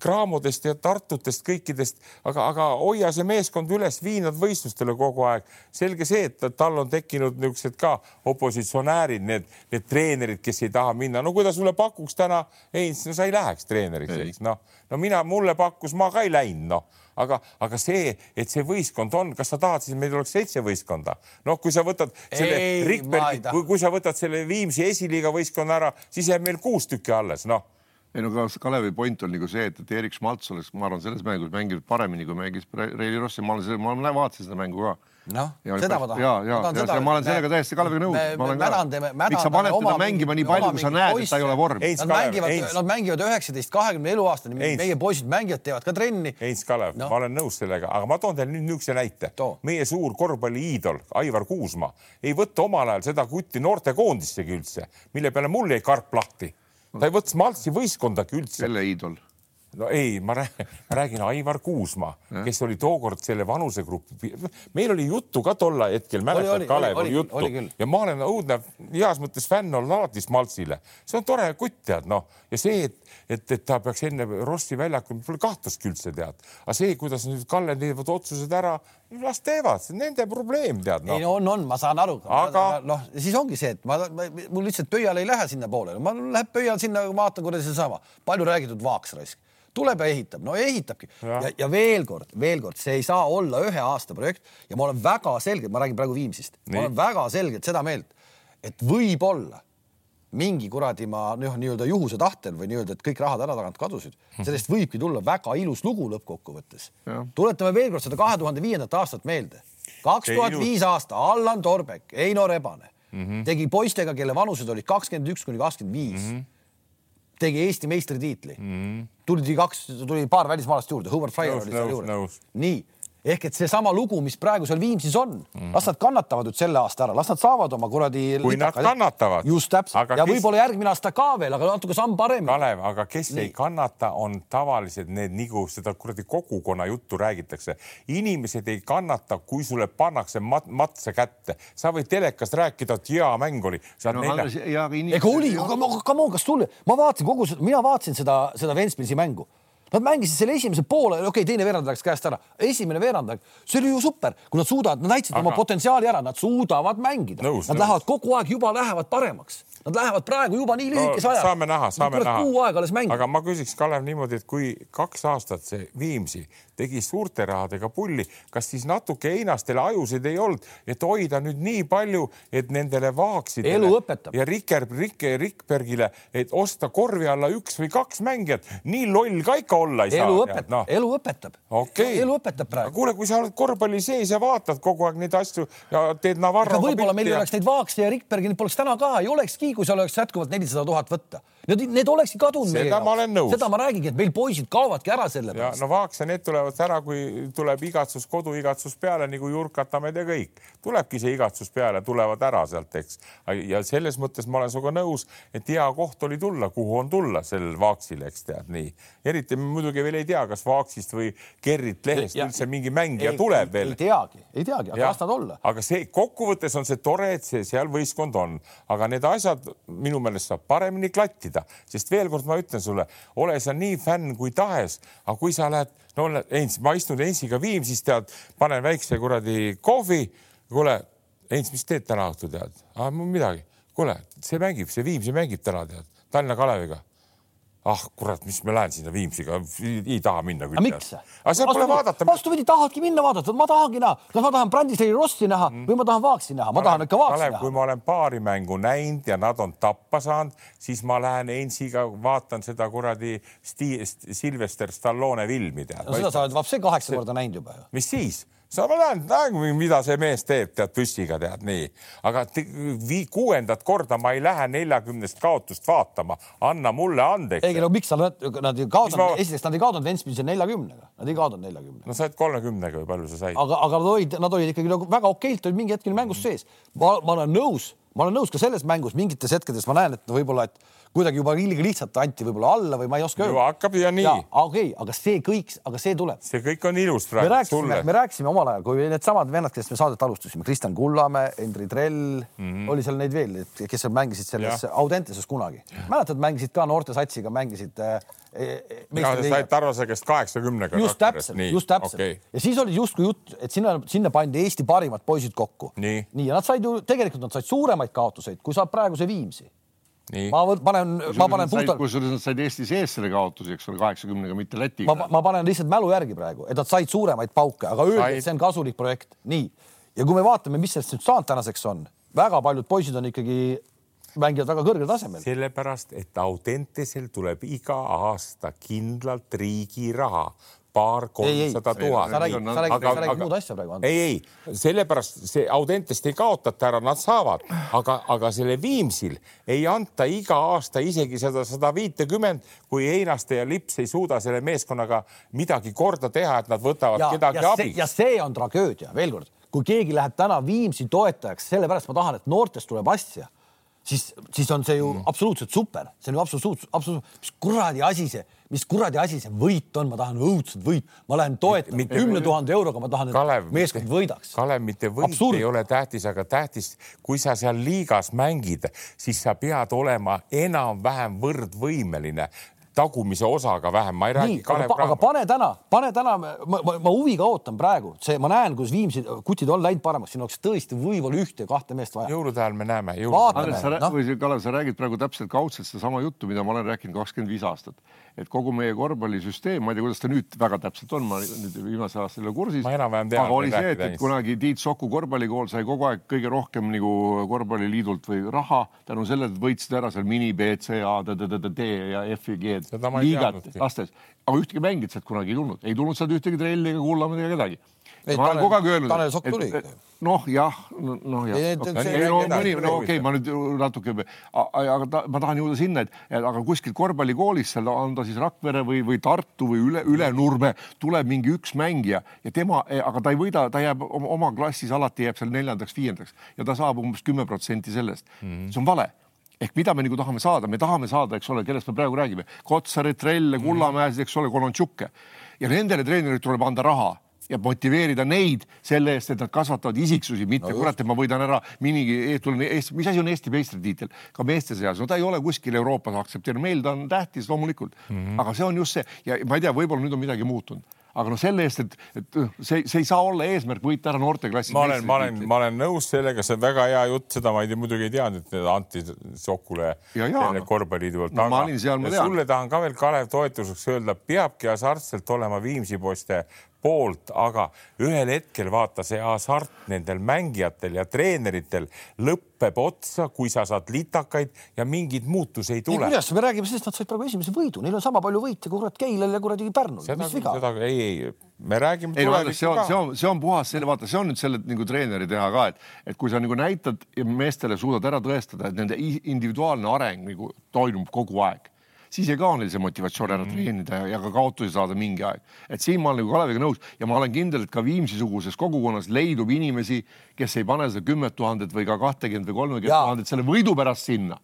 Graamodest ja Tartutest kõikidest, aga, aga hoia see meeskond üles, vii nad võistlustele kogu aeg. selge see, et tal on tekkinud niisugused ka opositsionäärid, need, need treenerid, kes ei taha minna. no kui ta sulle pakuks täna, ei, no sa ei läheks treeneriks, eks noh, no mina, mulle pakkus, ma ka ei läinud, noh aga, aga see, et see võistkond on, kas sa tahad siis, meil oleks seitse võistkonda? noh, kui sa võtad selle Rikbergi, kui, kui sa võtad selle Viimsi esiliiga võistkonna ära, siis jääb meil kuus tükki alles, noh. Ei no Kalevi point on nagu see, et, et Erik Schmaltz oleks, ma arvan, selles mängus mänginud paremini, kui mängis Reili Rossi, ma olen, ma vaatasin seda mängu ka noh, seda ma tahan. ja, ja, ja seda, ma olen sellega täiesti Kaleviga nõus. miks sa paned teda mängima nii palju, kui sa näed, et ta ei ole vorm? Nad mängivad, nad mängivad üheksateist, kahekümne eluaastani, meie poisid mängivad, teevad ka trenni. Heinz Kalev no., ma olen nõus sellega, aga ma toon teile nüüd niisuguse näite. meie suur korvpalliiidol Aivar Kuusma ei võta omal ajal seda kutti noortekoondissegi üldse, mille peale mul jäi karp lahti. ta ei võtnud Maltsi võistkondagi üldse. kelle iidol? No ei, ma räägin Aivar Kuusma, kes oli tookord selle vanusegrupi, meil oli juttu ka tol hetkel, mäletad, Kalev oli, oli juttu. oli ja ma olen õudne heas mõttes fänn olnud alati Smaltsile, see on tore kutt, tead noh, ja see, et, et, et ta peaks enne Rossi väljakul, pole kahtlustki üldse tead, aga see, kuidas nüüd Kalle teevad otsused ära, las teevad, see on nende probleem, tead no.. ei no on, on, ma saan aru, aga noh, siis ongi see, et ma, ma, mul lihtsalt pöial ei lähe sinnapoole, ma läheb pöial sinna, vaatan, kuidas seesama palju räägitud vaaks raisk tuleb ja ehitab, no ehitabki. Ja, ja, ja veel kord, veel kord, see ei saa olla ühe aasta projekt ja ma olen väga selgelt, ma räägin praegu Viimsist, ma olen väga selgelt seda meelt, et võib-olla mingi kuradi ma noh, nii-öelda juhuse tahtel või nii-öelda, et kõik rahad ära tagant kadusid, sellest võibki tulla väga ilus lugu lõppkokkuvõttes. tuletame veel kord seda kahe tuhande viiendat aastat meelde. kaks tuhat viis aasta, Allan Torbek, Eino Rebane mm -hmm. tegi poistega, kelle vanused olid kakskümmend üks kuni kakskümmend viis. Mhm tegi Eesti meistritiitli mm. -hmm. tuli kaks, tuli paar välismaalast juurde, Hubert Fryer oli seal juures. nii ehk et seesama lugu, mis praegu seal Viimsis on mm., las nad kannatavad nüüd selle aasta ära, las nad saavad oma kuradi. kui litaka, nad kannatavad. just täpselt ja kes... võib-olla järgmine aasta ka veel, aga natuke samm paremini. Kalev, aga kes Nii. ei kannata, on tavaliselt need nagu seda kuradi kogukonna juttu räägitakse. inimesed ei kannata, kui sulle pannakse mat matse kätte, sa võid telekast rääkida, et hea mäng oli. No, nelja... ega oli, aga come on, kas sulle, ma vaatasin kogu seda, mina vaatasin seda, seda Ventspilsi mängu Nad mängisid selle esimese poole, okei okay,, teine veerand läks käest ära, esimene veerand, see oli ju super, kui nad suudavad, nad näitasid Aga... oma potentsiaali ära, nad suudavad mängida, nad nõus. lähevad kogu aeg juba lähevad paremaks Nad lähevad praegu juba nii lühikese no, ajaga. saame näha, saame näha. kuu aega alles mängida. aga ma küsiks, Kalev, niimoodi, et kui kaks aastat see Viimsi tegi suurte rahadega pulli, kas siis natuke Einastel ajusid ei olnud, et hoida nüüd nii palju, et nendele vaaksidele ja Riker, Rikke, Rikbergile, et osta korvi alla üks või kaks mängijat, nii loll ka ikka olla ei elu saa. õpetab no., elu õpetab okay.. elu õpetab praegu. kuule, kui sa oled korvpalli sees ja vaatad kogu aeg neid asju ja teed Navarro. võib-olla meil ja... oleks neid Vaakse ja Rikbergi, poleks täna ka, ei olekski, kui seal oleks jätkuvalt nelisada tuhat võtta. Need, need olekski kadunud meie jaoks. seda ma räägingi, et meil poisid kaovadki ära selle pärast. no Vaaks ja need tulevad ära, kui tuleb igatsus, koduigatsus peale nagu Jurkatamed ja kõik. tulebki see igatsus peale, tulevad ära sealt, eks. ja selles mõttes ma olen sinuga nõus, et hea koht oli tulla, kuhu on tulla sellel Vaaksil, eks tead nii. eriti me muidugi veel ei tea, kas Vaaksist või Gerrit Lehest ja, üldse mingi mängija ei, tuleb veel. ei teagi, ei teagi, aga las nad olla. aga see kokkuvõttes on see tore, et see seal võistkond on, aga need asjad minu meelest saab paremini klattida, sest veel kord ma ütlen sulle, ole sa nii fänn kui tahes, aga kui sa lähed, no Heinz, ma istun Heinziga Viimsis, tead, panen väikse kuradi kohvi, kuule Heinz, mis teed täna õhtul tead? midagi, kuule, see mängib, see Viimsi mängib täna tead, Tallinna Kaleviga ah kurat, mis ma lähen sinna Viimsiga, ei taha minna küll. aga miks? aga seal pole vaadata. vastupidi, tahadki minna vaadata, ma tahangi näha, kas ma tahan Brandisleri Rossi näha mm. või ma tahan Vaaksi näha, ma tahan ikka Vaaksi näha. kui ma olen paari mängu näinud ja nad on tappa saanud, siis ma lähen Ensiga vaatan seda kuradi Sylvester Stallone filmi tead. no seda sa oled vapsi kaheksa korda näinud juba ju. mis siis? Sa lähen, näen, mida see mees teeb, tead püssiga tead nii, aga kuuendat korda ma ei lähe neljakümnest kaotust vaatama, anna mulle andeks. ei no miks sa nad, ei kaotanud ma..., esiteks nad ei kaotanud Ventspilsi neljakümnega, nad ei kaotanud neljakümnega. no said kolmekümnega või palju sa said? aga, aga nad olid, nad olid ikkagi nagu väga okeilt olid mingi hetkeni mängus sees. ma, ma olen nõus, ma olen nõus ka selles mängus mingites hetkedes ma näen, et võib-olla, et kuidagi juba liiga lihtsalt anti võib-olla alla või ma ei oska öelda. hakkab ja nii. okei okay,, aga see kõik, aga see tuleb. see kõik on ilus praegu. me rääkisime, me rääkisime omal ajal, kui needsamad vennad, kellest me saadet alustasime, Kristjan Kullamäe, Endri Trell mm, -hmm. oli seal neid veel, kes seal mängisid selles Audenteses kunagi. mäletad, mängisid ka noortesatsiga, mängisid äh, sa said Tarvase käest kaheksakümnega. just täpselt, just täpselt okay. ja siis oli justkui jutt, et sinna, sinna pandi Eesti parimad poisid kokku. nii, nii, ja nad said ju tegelikult nad said suuremaid kaotuseid, kui saab praegu see Viimsi ma panen, ma panen puhtalt. kusjuures nad said Eesti sees selle kaotuse, eks ole, kaheksakümnega, mitte Lätiga. ma, ma panen lihtsalt mälu järgi praegu, et nad said suuremaid pauke, aga öeldi, et see on kasulik projekt, nii. ja kui me vaatame, mis sellest nüüd saanud tänaseks on, väga paljud poisid on ikkagi mängivad väga kõrgel tasemel. sellepärast, et Audentesel tuleb iga aasta kindlalt riigi raha paar-kolmsada tuhat. sa räägid, sa räägid, sa räägid muud asja praegu. ei, ei, sellepärast see Audentest ei kaotata ära, nad saavad, aga, aga selle Viimsil ei anta iga aasta isegi seda sada viitekümmend, kui Einaste ja Lips ei suuda selle meeskonnaga midagi korda teha, et nad võtavad ja, kedagi ja abiks. ja see on tragöödia, veel kord, kui keegi läheb täna Viimsi toetajaks, sellepärast ma tahan, et noortest tuleb asja siis, siis on see ju mm. absoluutselt super, see on ju absoluutselt, absoluutselt, mis kuradi asi see, mis kuradi asi see võit on, ma tahan õudselt võit, ma lähen toetan kümne tuhande euroga, ma tahan, et Kalev, meeskond võidaks. Kalev, mitte võit Absurd. ei ole tähtis, aga tähtis, kui sa seal liigas mängid, siis sa pead olema enam-vähem võrdvõimeline tagumise osaga vähem, ma ei räägi. aga, aga pane täna, pane täna, ma, ma, ma huviga ootan praegu, see, ma näen, kuidas Viimsi kutid on läinud paremaks, siin oleks tõesti võib-olla ühte ja kahte meest vaja. jõulude ajal me näeme. Andres, sa no? Kalev, sa räägid praegu täpselt kaudselt sedasama juttu, mida ma olen rääkinud kakskümmend viis aastat, et kogu meie korvpallisüsteem, ma ei tea, kuidas ta nüüd väga täpselt on, ma nüüd viimase aasta ei ole kursis. aga oli see, et, et kunagi Tiit Soku korvpallikool sai kogu aeg kõige rohkem nagu korvpalliliidult või raha tänu sellele, et võitsid ära seal mini B, C, A, D, D, D, D ja F ja G liigat lastes, aga ühtegi mängijat sealt kunagi ei tulnud, ei tulnud sealt ühtegi Trelli ega Kullamäed ega kedagi. Ma olen kogu aeg öelnud. Tanel Sokk tuli. noh, jah, noh jah. ei no mõni, no okei ma nüüd natuke, aga ta, ma tahan jõuda sinna, et, aga kuskil korvpallikoolis seal on ta siis Rakvere või, või Tartu või üle, Ülenurme tuleb mingi üks mängija ja tema, aga ta ei võida, ta jääb oma, klassis alati jääb seal neljandaks-viiendaks ja ta saab umbes kümme protsenti sellest mm. -hmm. see on vale ehk mida me nagu tahame saada, me tahame saada, eks ole, kellest me praegu räägime, Kotsarit, Trelle, Kullamäesid, eks ole, Kolontšukke ja nendele treeneritele tuleb anda raha ja motiveerida neid selle eest, et nad kasvatavad isiksusi, mitte no kurat, et ma võidan ära minigi, Eesti, mis asi on Eesti meistritiitel? Ka meeste seas, no ta ei ole kuskil Euroopas aktsepteeritud, meil ta on tähtis loomulikult. Mm, -hmm. aga see on just see. Ja ma ei tea, võib-olla nüüd on midagi muutunud. Aga noh, selle eest, et, et see, see ei saa olla eesmärk võita ära noorteklassi. ma olen, ma olen, ma olen nõus sellega, see on väga hea jutt, seda ma ei tea, muidugi ei teadnud, et anti Sokule korvpalliliidu poolt no,. sulle tahan ka veel, Kalev, toetuseks öelda, peabki hasartselt olema Viimsi poiste poolt, aga ühel hetkel vaata see hasart nendel mängijatel ja treeneritel lõpeb otsa, kui sa saad litakaid ja mingeid muutusi ei tule. kuidas me räägime sellest, nad said praegu esimese võidu, neil on sama palju võite kui kurat Keilal ja kuradi Pärnul, mis viga? ei, ei, me räägime. ei no see on, see on, see on puhas selle, vaata, see on nüüd selle nagu treeneri teha ka, et, et kui sa nagu näitad ja meestele suudad ära tõestada, et nende individuaalne areng nagu toimub kogu aeg siis ei kao neil see motivatsioon ära mm -hmm. treenida ja ka kaotusi saada mingi aeg. et siin ma olen nagu Kaleviga nõus ja ma olen kindel, et ka Viimsi-suguses kogukonnas leidub inimesi, kes ei pane seda kümmet tuhandet või ka kahtekümmet või kolmekümmet tuhandet selle võidu pärast sinna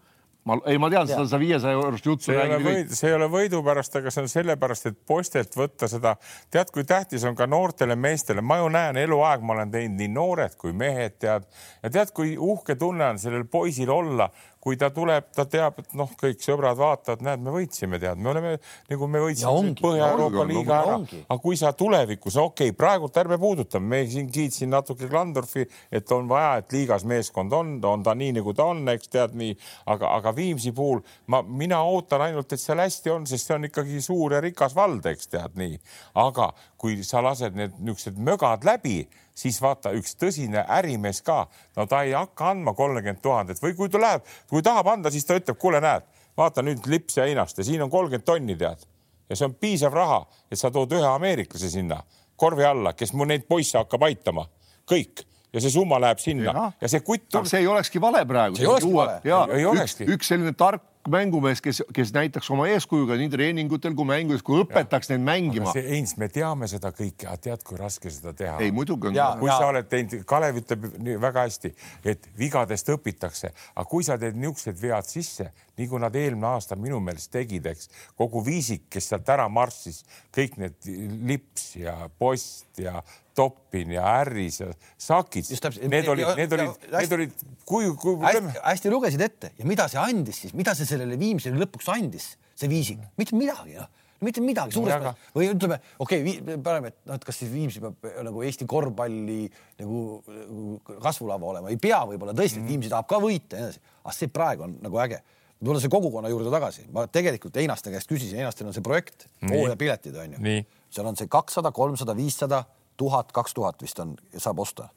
ma ei, ma tean seda viiesaja eurost juttu. see ei ole võid, see ei ole võidu pärast, aga see on sellepärast, et poistelt võtta seda, tead, kui tähtis on ka noortele meestele, ma ju näen eluaeg, ma olen teinud nii noored kui mehed, tead ja tead, kui uhke tunne on sellel poisil olla, kui ta tuleb, ta teab, et noh, kõik sõbrad vaatavad, näed, me võitsime, tead, me oleme nagu me võitsime Põhja-Euroopa liiga ära, aga kui sa tulevikus, okei okay,, praegult ärme puudutame, me siin kiitsin natuke Klandorfi, et on vaja, et liigas meeskond on, on ta nii nagu ta on, eks tead nii, aga, aga Viimsi puhul ma, mina ootan ainult, et seal hästi on, sest see on ikkagi suur ja rikas vald, eks tead nii, aga kui sa lased need niisugused mögad läbi siis vaata üks tõsine ärimees ka, no ta ei hakka andma kolmkümmend tuhandet. Või kui ta läheb, kui tahab anda, siis ta ütleb, kuule, näed, vaata nüüd lips ja einast ja siin on kolmkümmend tonni, tead. ja see on piisav raha, et sa tood ühe ameeriklase sinna korvi alla, kes mul neid poisse hakkab aitama, kõik ja see summa läheb sinna ja, ja see kutt. see ei olekski vale praegu. see ei olekski vale. Üks, üks selline tark mängumees, kes, kes näitaks oma eeskujuga nii treeningutel kui mängudes, kui õpetaks ja. neid mängima. Heinz, me teame seda kõike, aga tead, kui raske seda teha. ei, muidugi on. kui ja. sa oled teinud, Kalev ütleb väga hästi, et vigadest õpitakse, aga kui sa teed niisugused vead sisse, nii kui nad eelmine aasta minu meelest tegid, eks kogu viisik, kes sealt ära marssis, kõik need lips ja post ja Toppin ja Harris ja Sakid, need olid, need olid, need olid, kui, kui hästi, hästi lugesid ette. Ja mida see andis siis, mida see sellele Viimsile lõpuks andis, see viisik, mitte midagi noh. Mitte midagi. Suures no, või ütleme, okei okay,, paneme, et noh, et kas siis Viimsi peab nagu Eesti korvpalli nagu, nagu kasvulava olema, ei pea võib-olla tõesti mm., Viimsi tahab ka võita ja nii edasi, aga see praegu on nagu äge. tulla see kogukonna juurde tagasi, ma tegelikult Einaste käest küsisin, Einastel on see projekt, hooajapiletid on ju, seal on see kakssada, kolmsada, viissada tuhat, kaks tuhat vist on, saab osta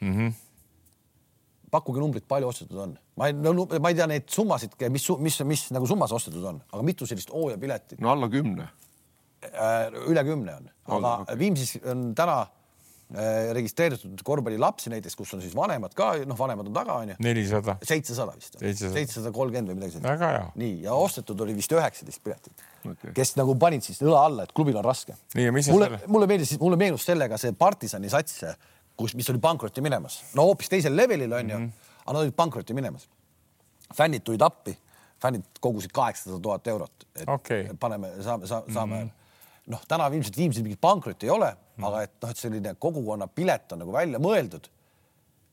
mm. -hmm. pakkuge numbrit, palju ostetud on, ma ei no,, ma ei tea neid summasid, mis, mis, mis nagu summas ostetud on, aga mitu sellist hooajapiletit? no alla kümne äh,. üle kümne on, aga okay. Viimsis on täna äh, registreeritud korvpallilapsi näiteks, kus on siis vanemad ka, noh, vanemad on taga, onju. nelisada. seitsesada vist. seitsesada kolmkümmend või midagi sellist. nii, ja ostetud oli vist üheksateist piletit okay.. kes nagu panid siis õla alla, et klubil on raske. mulle, mulle meeldis, mulle meenus sellega see partisani sats, kus, mis oli pankrotti minemas, no hoopis teisel levelil on ju mm, -hmm. aga nad olid pankrotti minemas. fännid tulid appi, fännid kogusid kaheksasada tuhat eurot, et okay. paneme, saame, saame, mm -hmm noh, täna ilmselt Viimsis mingit pankrotti ei ole mm, -hmm. aga et noh, et selline kogukonna pilet on nagu välja mõeldud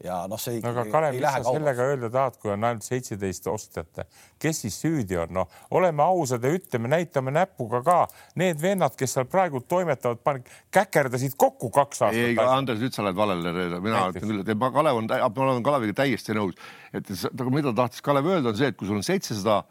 ja noh, see no, aga Kalev, mis sa sellega öelda tahad, kui on ainult seitseteist ostjat, kes siis süüdi on, noh, oleme ausad ja ütleme, näitame näpuga ka. Need vennad, kes seal praegu toimetavad, käkerdasid kokku kaks aastat. ei, Andres, nüüd sa oled valele reedel, mina ütlen küll, et ma Kalev on, ma olen Kaleviga täiesti nõus, et mida tahtis Kalev öelda, on see, et kui sul on seitsesada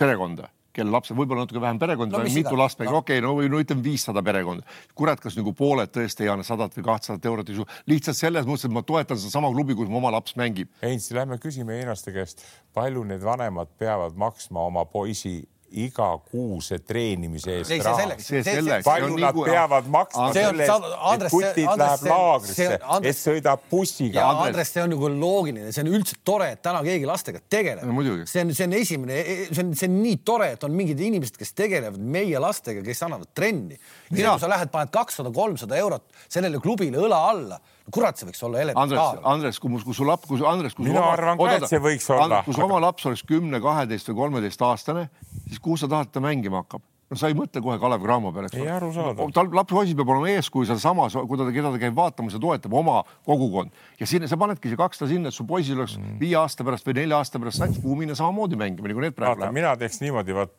perekonda kelle lapsed, võib-olla natuke vähem perekondi no,, mitu last, okei okay,, no või no ütleme viissada perekonda. kurat, kas nagu pooled tõesti ei anna sadat või kahtesadat eurot, lihtsalt selles mõttes, et ma toetan sedasama klubi, kus mu oma laps mängib. Heinz, lähme küsime Einaste käest, palju need vanemad peavad maksma oma poisi igakuuse treenimise eest raha. palju nad nagu, peavad maksma selle eest, et kutid läheb laagrisse, et sõidab bussiga. Andres, see on nagu loogiline, see on üldse tore, et täna keegi lastega tegeleb no,. see on, see on esimene, see on, see on nii tore, et on mingid inimesed, kes tegelevad meie lastega, kes annavad trenni. kui sa lähed, paned kakssada, kolmsada eurot sellele klubile õla alla kurat, see võiks olla elementaarne. Andres, Andres, kui, kui su laps, kui su Andres, kui mina oma, arvan ka, et see võiks olla. kui su oma laps oleks kümne, kaheteist või kolmeteistaastane, siis kuhu sa tahad, et ta mängima hakkab? no sa ei mõtle kohe Kalev Cramo peale, eks ole. tal lapsepoisil peab olema eeskuju sealsamas, kui ta, keda ta käib vaatamas ja toetab oma kogukond ja sinna sa panedki see kakssada sinna, et su poisil oleks mm. viie aasta pärast või nelja aasta pärast sats, kuhu minna samamoodi mängima, nagu need praegu lähevad. mina teeks niimoodi, vaat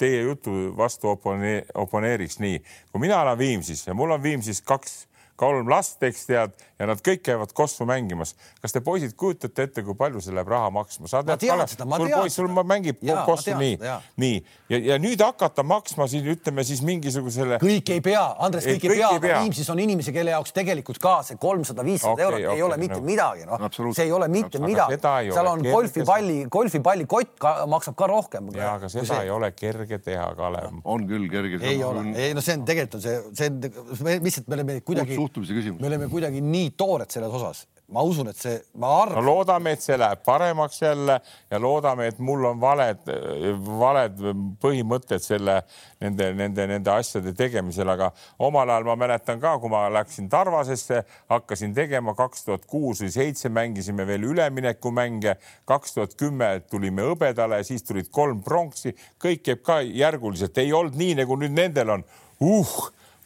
teie jutu vastu opone, oponeeriks nii, kui mina elan Viimsis ja mul on Viimsis kaks kolm last, eks tead, ja nad kõik käivad kossu mängimas. kas te poisid kujutate ette, kui palju see läheb raha maksma? sa tead, sul poiss, sul mängib ja, kossu nii, nii ja, ja nüüd hakata maksma siin ütleme siis mingisugusele. kõik ei pea, Andres, kõik ei, kõik pea, Viimsis on inimesi, kelle jaoks tegelikult ka see kolmsada, viissada eurot okay, ei ole mitte no. midagi, noh, see ei ole mitte no, midagi. seal on golfipalli, golfipallikott ka, maksab ka rohkem. ja, aga seda see... ei ole kerge teha, Kalev. on küll kerge. ei ole, ei no see on tegelikult on see, see on, me lihtsalt me oleme kuidagi suhtumise küsimus. me oleme kuidagi nii toored selles osas, ma usun, et see, ma arvan no,. loodame, et see läheb paremaks jälle ja loodame, et mul on valed, valed põhimõtted selle, nende, nende, nende asjade tegemisel, aga omal ajal ma mäletan ka, kui ma läksin Tarvasesse, hakkasin tegema kaks tuhat kuus või seitse, mängisime veel üleminekumänge, kaks tuhat kümme tulime hõbedale, siis tulid kolm pronksi, kõik käib ka järguliselt, ei olnud nii, nagu nüüd nendel on. Uh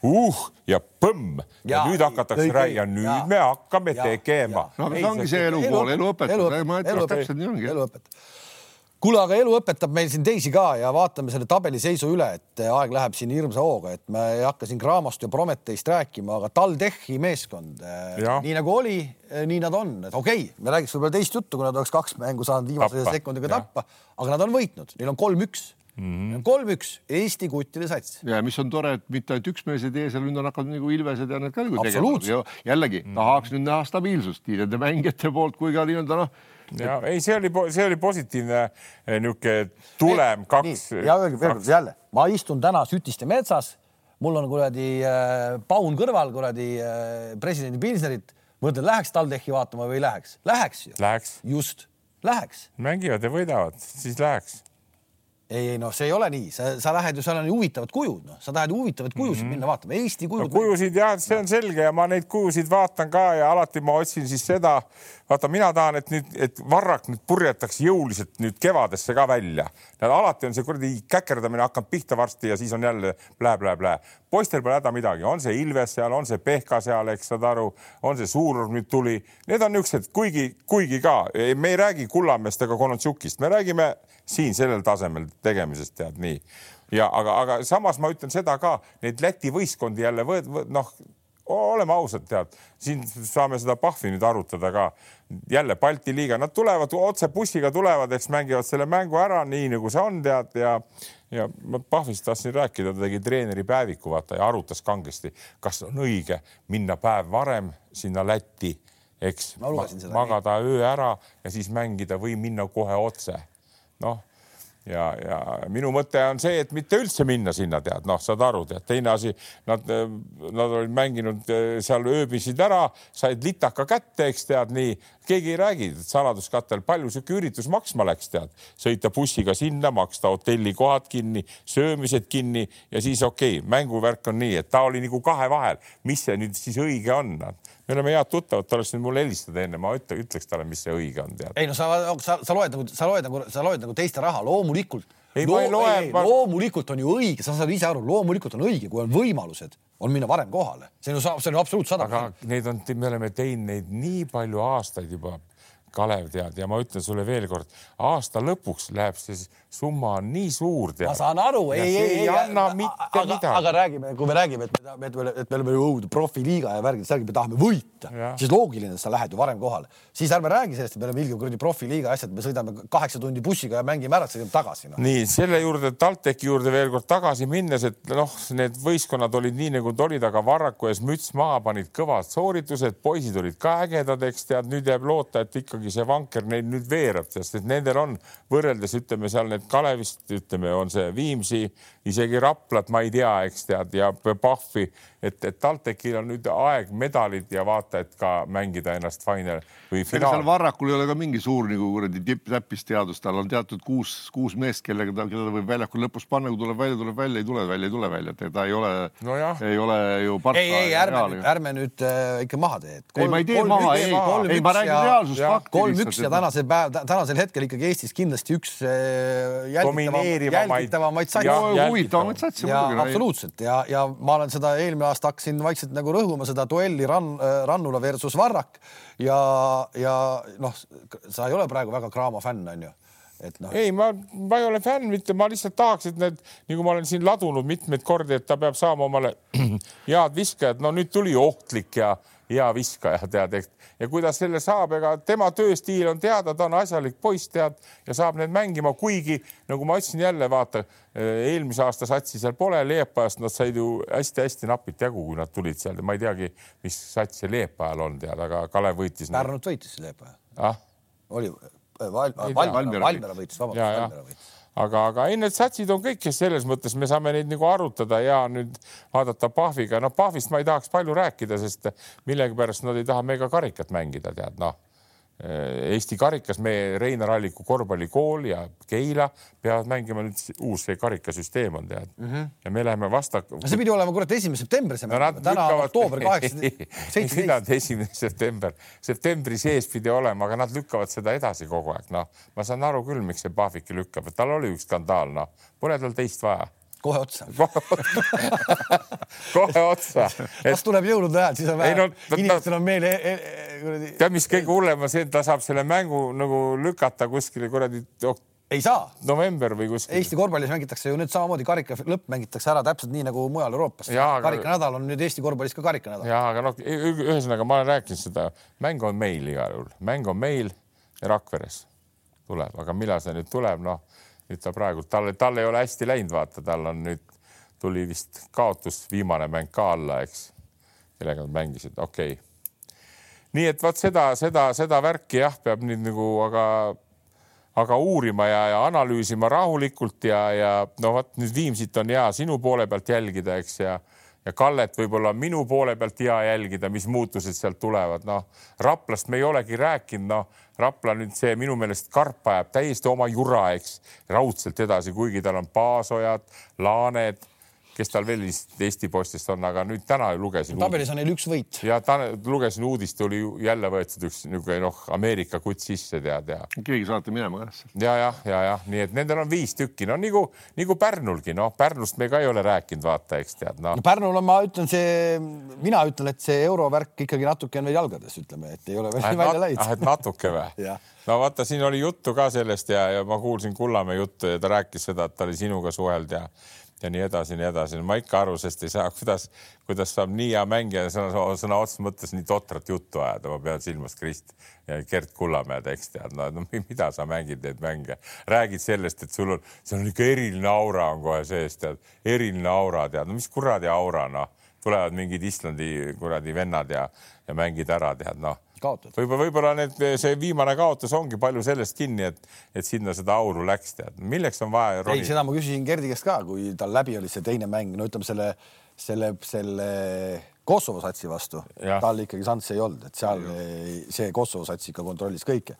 uh ja põmm. Ja, ja nüüd hakatakse rääkima, nüüd ja, me hakkame ja, tegema. no aga see ongi see elu pool, elu õpetab, ma ütlen täpselt nii ongi. elu õpetab kuule, aga elu õpetab meil siin teisi ka ja vaatame selle tabeliseisu üle, et aeg läheb siin hirmsa hooga, et me ei hakka siin Gramost ja Prometheist rääkima, aga TalTechi meeskond, eh, nii nagu oli, eh, nii nad on, et okei okay,, me räägiks võib-olla teist juttu, kui nad oleks kaks mängu saanud viimase tappa. sekundiga tappa, aga nad on võitnud, neil on kolm-üks Mm -hmm. kolm-üks Eesti kuttide sats. ja mis on tore, et mitte ainult üks mees ei tee, seal nüüd on hakanud nagu Ilvesed ja need ka nagu tegema. jällegi mm -hmm. tahaks nüüd näha stabiilsust nii nende mängijate poolt kui ka nii-öelda noh ja ei, see oli, see oli positiivne eh, niisugune tulem, kaks. ja öelge veel kord jälle, ma istun täna Sütiste metsas, mul on kuradi äh, paun kõrval kuradi äh, presidendi Pilsnerit, mõtlen, läheks TalTechi vaatama või ei läheks? Läheks ju. Läheks. just, läheks. mängivad ja võidavad, siis läheks ei, ei noh, see ei ole nii, sa, sa lähed ju, seal on ju huvitavad kujud, noh, sa tahad huvitavaid kujusid mm -hmm. minna vaatama, Eesti kujud no,. kujusid jah, see on selge ja ma neid kujusid vaatan ka ja alati ma otsin siis seda, vaata, mina tahan, et nüüd, et Varrak nüüd purjetaks jõuliselt nüüd kevadesse ka välja. alati on see kuradi käkerdamine hakanud pihta varsti ja siis on jälle plää-plää-plää. poistel pole häda midagi, on see Ilves seal, on see Pehka seal, eks saad aru, on see Suurur nüüd tuli, need on niisugused, kuigi, kuigi ka me ei räägi Kullamäest ega Konotsukist, me räägime siin sellel tasemel tegemisest tead nii. Ja aga, aga samas ma ütlen seda ka, neid Läti võistkondi jälle võt-, võt, noh, oleme ausad, tead, siin saame seda Pahvi nüüd arutada ka. jälle Balti liiga, nad tulevad otse bussiga tulevad, eks mängivad selle mängu ära, nii nagu see on, tead ja ja ma Pahvist tahtsin rääkida, ta tegi treeneri päeviku vaata ja arutas kangesti, kas on õige minna päev varem sinna Lätti, eks magada öö ära ja siis mängida või minna kohe otse. Noh, ja, ja minu mõte on see, et mitte üldse minna sinna, tead, noh, saad aru, tead, teine asi, nad, nad olid mänginud eh, seal ööbisid ära, said litaka kätte, eks tead nii, keegi ei räägi saladuskattel, palju sihuke üritus maksma läks, tead, sõita bussiga sinna, maksta hotellikohad kinni, söömised kinni ja siis okei okay,, mänguvärk on nii, et ta oli nagu kahe vahel, mis see nüüd siis õige on me oleme head tuttavad, ta oleks nüüd mulle helistada enne, ma ütle, ütleks talle, mis see õige on, tead. ei no sa, sa, sa loed nagu, sa loed nagu, sa loed nagu teiste raha, loomulikult. Ei Loo,, ma ei loe. Ma... loomulikult on ju õige, sa saad ise aru, loomulikult on õige, kui on võimalused, on minna varem kohale, see on ju, see on ju absoluutselt sada. aga neid on, me oleme teinud neid nii palju aastaid juba Kalev tead ja ma ütlen sulle veel kord, aasta lõpuks läheb see summa on nii suur. ma saan aru, ei, ei, ei anna mitte aga, midagi. aga räägime, kui me räägime, et me, et me, et me oleme ju õudne profiliiga ja värgid, me tahame võita, siis loogiline, et sa lähed ju varem kohale, siis ärme räägi sellest, et me oleme ilge kuradi profiliiga asjad, me sõidame kaheksa tundi bussiga ja mängime ära, sõidame tagasi no.. nii selle juurde, TalTechi juurde veel kord tagasi minnes, et noh, need võistkonnad olid nii nagu nad olid, aga Varraku ees müts maha, panid kõvad sooritused, poisid olid ka ägedad, eks tead, nüüd jääb loota, et ikkagi see vanker neid nüüd veereb, sest et nendel on võrreldes ütleme seal need Kalevist, ütleme, on see Viimsi, isegi Raplat, ma ei tea, eks tead, ja Pahvi, et, et TalTechil on nüüd aeg medalid ja vaata, et ka mängida ennast final või finaal. seal Varrakul ei ole ka mingi suur nagu kuradi tipp-täppisteadus, tal on teatud kuus, kuus meest, kellega ta, keda ta võib väljakul lõpus panna, kui tuleb välja, tuleb välja, ei tule välja, ei tule välja, et ta ei ole no, ei ole ju. ei, ei ärme ärme nüüd äh, ikka maha tee. ei, ma ei tee maha, ei, ei, ma räägin reaalsust, fakti. Kolm-üks ja tänasel päev, tänasel hetkel ikkagi Eestis kindlasti üks äh, jälgitavamaid satse. huvitavamaid satse muidugi. absoluutselt ja, ja ma olen seda eelmine aasta hakkasin vaikselt nagu rõhuma seda duelli Ran-, äh, Rannula versus Varrak ja, ja noh, sa ei ole praegu väga Cramo fänn, on ju et noh. ei, ma, ma ei ole fänn mitte, ma lihtsalt tahaks, et need, nagu ma olen siin ladunud mitmeid kordi, et ta peab saama omale head viskajad, no nüüd tuli ohtlik ja hea viskaja, tead, eks ja kui ta selle saab, ega tema tööstiil on teada, ta on asjalik poiss, tead, ja saab need mängima, kuigi nagu ma ütlesin jälle, vaata eelmise aasta satsi seal pole, Leepajast nad said ju hästi-hästi napilt jagu, kui nad tulid seal, ma ei teagi, mis sats see Leepajal on, tead, aga Kalev võitis. Pärnut võitis Leepaja ah?. oli Val, Val, Valmiera, võitis, vabandust, Valmiera võitis. aga, aga ei, need satsid on kõik, kes selles mõttes me saame neid nagu arutada ja nüüd vaadata Pahviga, noh, Pahvist ma ei tahaks palju rääkida, sest millegipärast nad ei taha megakarikat mängida, tead, noh Eesti karikas, meie Reinar Alliku korvpallikool ja Keila peavad mängima nüüd uus see karikasüsteem on tead mm. -hmm. ja me läheme vasta. see pidi olema kurat esimene september, see no, mäng, täna on oktoober kaheksa, seitseteist. esimene september, septembri sees pidi olema, aga nad lükkavad seda edasi kogu aeg, noh, ma saan aru küll, miks see Pahviki lükkab, et tal oli üks skandaal, noh, pole tal teist vaja kohe otsa kohe otsa et.... kas tuleb jõulude ajal, siis on vähe no,, inimestel on meel e. E kuradi. tead, mis kõige hullem on see, et ta saab selle mängu nagu lükata kuskile kuradi ei saa. november või kuskil. Eesti korvpallis mängitakse ju nüüd samamoodi karika lõpp mängitakse ära täpselt nii nagu mujal Euroopas. Aga... karikanädal on nüüd Eesti korvpallis ka karikanädal. ja aga noh, ühesõnaga ma olen rääkinud seda, mäng on meil igal juhul, mäng on meil Rakveres tuleb, aga millal see nüüd tuleb, noh nüüd ta praegu, tal, tal ei ole hästi läinud, vaata, tal on nüüd tuli vist kaotus, viimane mäng ka alla, eks, kellega nad mängisid, okei. Okay.. nii et vot seda, seda, seda värki jah, peab nüüd nagu, aga, aga uurima ja, ja analüüsima rahulikult ja, ja no vot nüüd Viimsit on hea sinu poole pealt jälgida, eks ja ja Kallet võib-olla minu poole pealt hea jälgida, mis muutused sealt tulevad, noh Raplast me ei olegi rääkinud, noh Rapla nüüd see minu meelest Karp ajab täiesti oma jura, eks. Raudselt edasi, kuigi tal on Paasojad, Laaned kes tal veel Eesti postist on, aga nüüd täna lugesin. tabelis on neil üks võit. ja ta, lugesin uudist, oli jälle võetud üks niisugune noh, Ameerika kutt sisse tead ja. keegi saate minema ka. ja, jah, ja, jah, nii et nendel on viis tükki, no nagu, nagu Pärnulgi, noh, Pärnust me ka ei ole rääkinud, vaata, eks tead no.. no Pärnul on, ma ütlen, see, mina ütlen, et see eurovärk ikkagi natuke on veel jalgades, ütleme, et ei ole veel ah, välja läinud. ah, et natuke või no vaata, siin oli juttu ka sellest ja, ja ma kuulsin Kullamäe juttu ja ta rääkis seda, et ta oli sinuga suhelnud ja ja nii edasi, nii edasi. ma ikka aru, sest ei saa, kuidas, kuidas saab nii hea mängija sõna, sõna otseses mõttes nii totrat juttu ajada, ma pean silmas Krist ja Gert Kullamäed, eks tead, no, no mida sa mängid neid mänge, räägid sellest, et sul on, seal on ikka eriline aura on kohe sees, tead, eriline aura, tead, no mis kuradi aura, noh, tulevad mingid Islandi kuradi vennad ja, ja mängid ära, tead, noh võib-olla, võib-olla need, see viimane kaotus ongi palju sellest kinni, et, et sinna seda auru läks, tead, milleks on vaja. ei, seda ma küsisin Gerdi käest ka, kui tal läbi oli see teine mäng, no ütleme selle, selle, selle Kosovo satsi vastu, tal ikkagi šanssi ei olnud, et seal ei, see Kosovo sats ikka kontrollis kõike.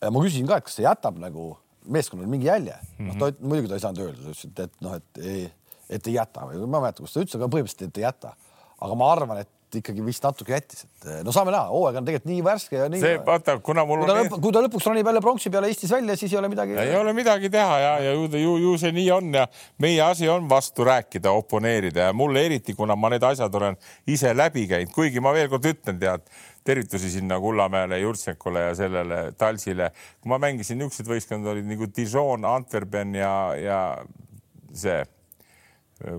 ja ma küsisin ka, et kas see jätab nagu meeskonnale mingi jälje mm. -hmm. noh, ta mhm. muidugi ta ei saanud öelda, ta ütles, et, et noh, et ei, et ei jäta või ma ei mäleta, kus ta ütles, aga põhimõtteliselt, et ei jäta. aga ma arvan, et ikkagi vist natuke jättis, et eh, no saame näha, hooaeg on tegelikult nii värske ja nii. see vaata, kuna mul kui ta, lõp, kui ta lõpuks ronib jälle pronksi peale Eestis välja, siis ei ole midagi. ei ole midagi teha ja, ja ju, ju, ju see nii on ja meie asi on vastu rääkida, oponeerida ja mulle eriti, kuna ma need asjad olen ise läbi käinud, kuigi ma veel kord ütlen, tead tervitusi sinna Kullamäele, Jurtšenkule ja sellele Talsile. kui ma mängisin, niisugused võistkond olid nagu Dijon, Antwerpen ja, ja see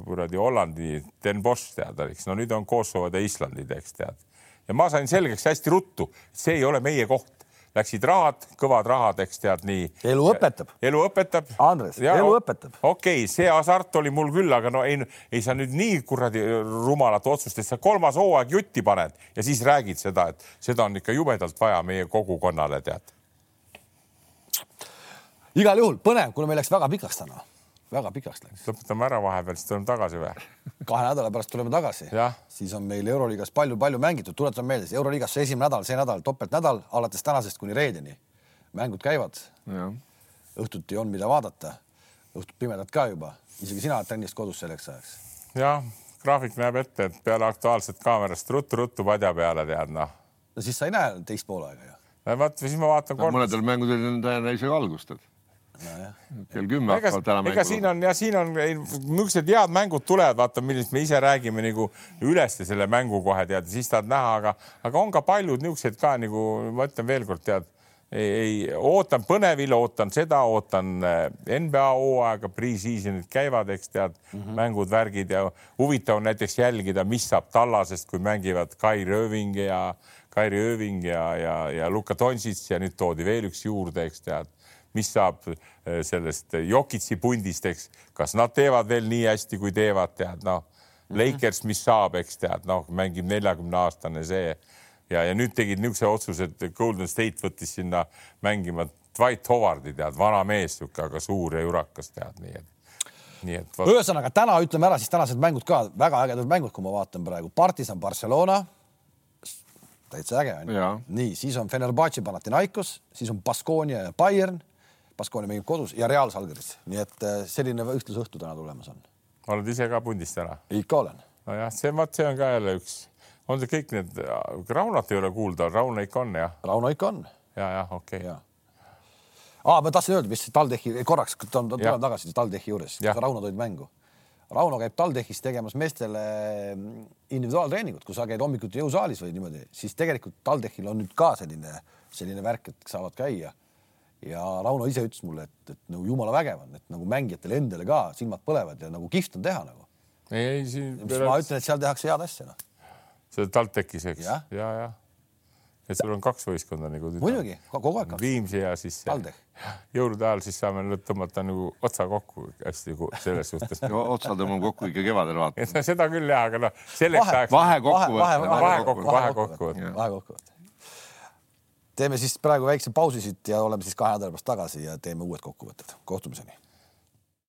kuradi Hollandi Den Bosch tead, eks no nüüd on Kosovod ja Islandid, eks tead. ja ma sain selgeks hästi ruttu, see ei ole meie koht. Läksid rahad, kõvad rahad, eks tead nii. elu õpetab. elu õpetab. Andres, elu õpetab. okei okay,, see hasart oli mul küll, aga no ei, ei sa nüüd nii kuradi rumalat otsust, et sa kolmas hooaeg jutti paned ja siis räägid seda, et seda on ikka jubedalt vaja meie kogukonnale, tead. igal juhul põnev, kuna meil läks väga pikaks täna väga pikaks läks. lõpetame ära vahepeal, siis tuleme tagasi või? kahe nädala pärast tuleme tagasi. siis on meil Euroliigas palju-palju mängitud, tuletan meelde, Euroliigas see esimene nädal, see nädal, topeltnädal alates tänasest kuni reedeni. mängud käivad. õhtuti on, mida vaadata. õhtud pimedad ka juba, isegi sina oled trennist kodus selleks ajaks. jah, graafik näeb ette, et peale Aktuaalset kaamerast ruttu-ruttu padja peale tead noh. no siis sa ei näe teist poolaega ju. vaat siis ma vaatan no,. mõnedel mängudel on täiesti isegi algust, et kell kümme hakkavad täna mängima. ega siin on ja siin on niisugused head mängud tulevad, vaata, millest me ise räägime nagu üleste selle mängu kohe tead, siis tahad näha, aga, aga on ka paljud niisugused ka nagu ma ütlen veelkord tead, ei, ei ootan põnevil, ootan seda, ootan eh, NBA hooaega, pre-season'id käivad, eks tead mm, -hmm. mängud, värgid ja huvitav on näiteks jälgida, mis saab Tallasest, kui mängivad Kai Rööving ja Kairi Ööving ja, ja, ja Luka Doncic ja nüüd toodi veel üks juurde, eks tead mis saab äh, sellest Jokitsi pundist, eks, kas nad teevad veel nii hästi, kui teevad, tead noh. Mhm. Lakers, mis saab, eks tead, noh, mängib neljakümne aastane see ja, ja nüüd tegid niisuguse otsuse, et Golden State võttis sinna mängima Dwight Howardi, tead, vana mees, niisugune, aga suur ja jurakas, tead, nii et nii et võt.... ühesõnaga täna ütleme ära siis tänased mängud ka väga ägedad mängud, kui ma vaatan praegu, Partisan Barcelona. täitsa äge on ju. nii, siis on Fenerbahce Panathinaikos, siis on Baskonia ja Bayern Baskonia mängib kodus ja Real Salgeris, nii et äh, selline ühtlusõhtu täna tulemas on. oled ise ka pundist täna? ikka olen. nojah, see, vot see on ka jälle üks, on see kõik need, Raunot ei ole kuulda, Rauno ikka on jah? Rauno ikka on. ja, jah, okei okay.. aa, ma tahtsin öelda, mis TalTechi korraks tuleme tagasi TalTechi juures, Rauno tõid mängu. Rauno käib TalTechis tegemas meestele mm, individuaaltreeningut, kui sa käid hommikuti jõusaalis või niimoodi, siis tegelikult TalTechil on nüüd ka selline, selline värk, et saavad käia. Ja Rauno ise ütles mulle, et, et nagu jumala vägev on, et nagu mängijatele endale ka silmad põlevad ja nagu kihvt on teha nagu. ei, ei siin. ma ütlen, et seal tehakse head asja noh. see TalTechis, eks ja, ja, ja et sul on kaks võistkonda nagu. muidugi, kogu aeg kaks. Viimsi ja siis jõulude ajal siis saame nüüd tõmmata nagu otsa kokku hästi selles suhtes otsa tõmbame kokku ikka kevadel vaata. seda küll jah, aga noh, selleks ajaks. vahekokkuvõte. vahekokkuvõte. vahekokkuvõte. vahekokkuvõte. Teeme siis praegu väikse pausi siit ja oleme siis kahe nädala pärast tagasi ja teeme uued kokkuvõtted. kohtumiseni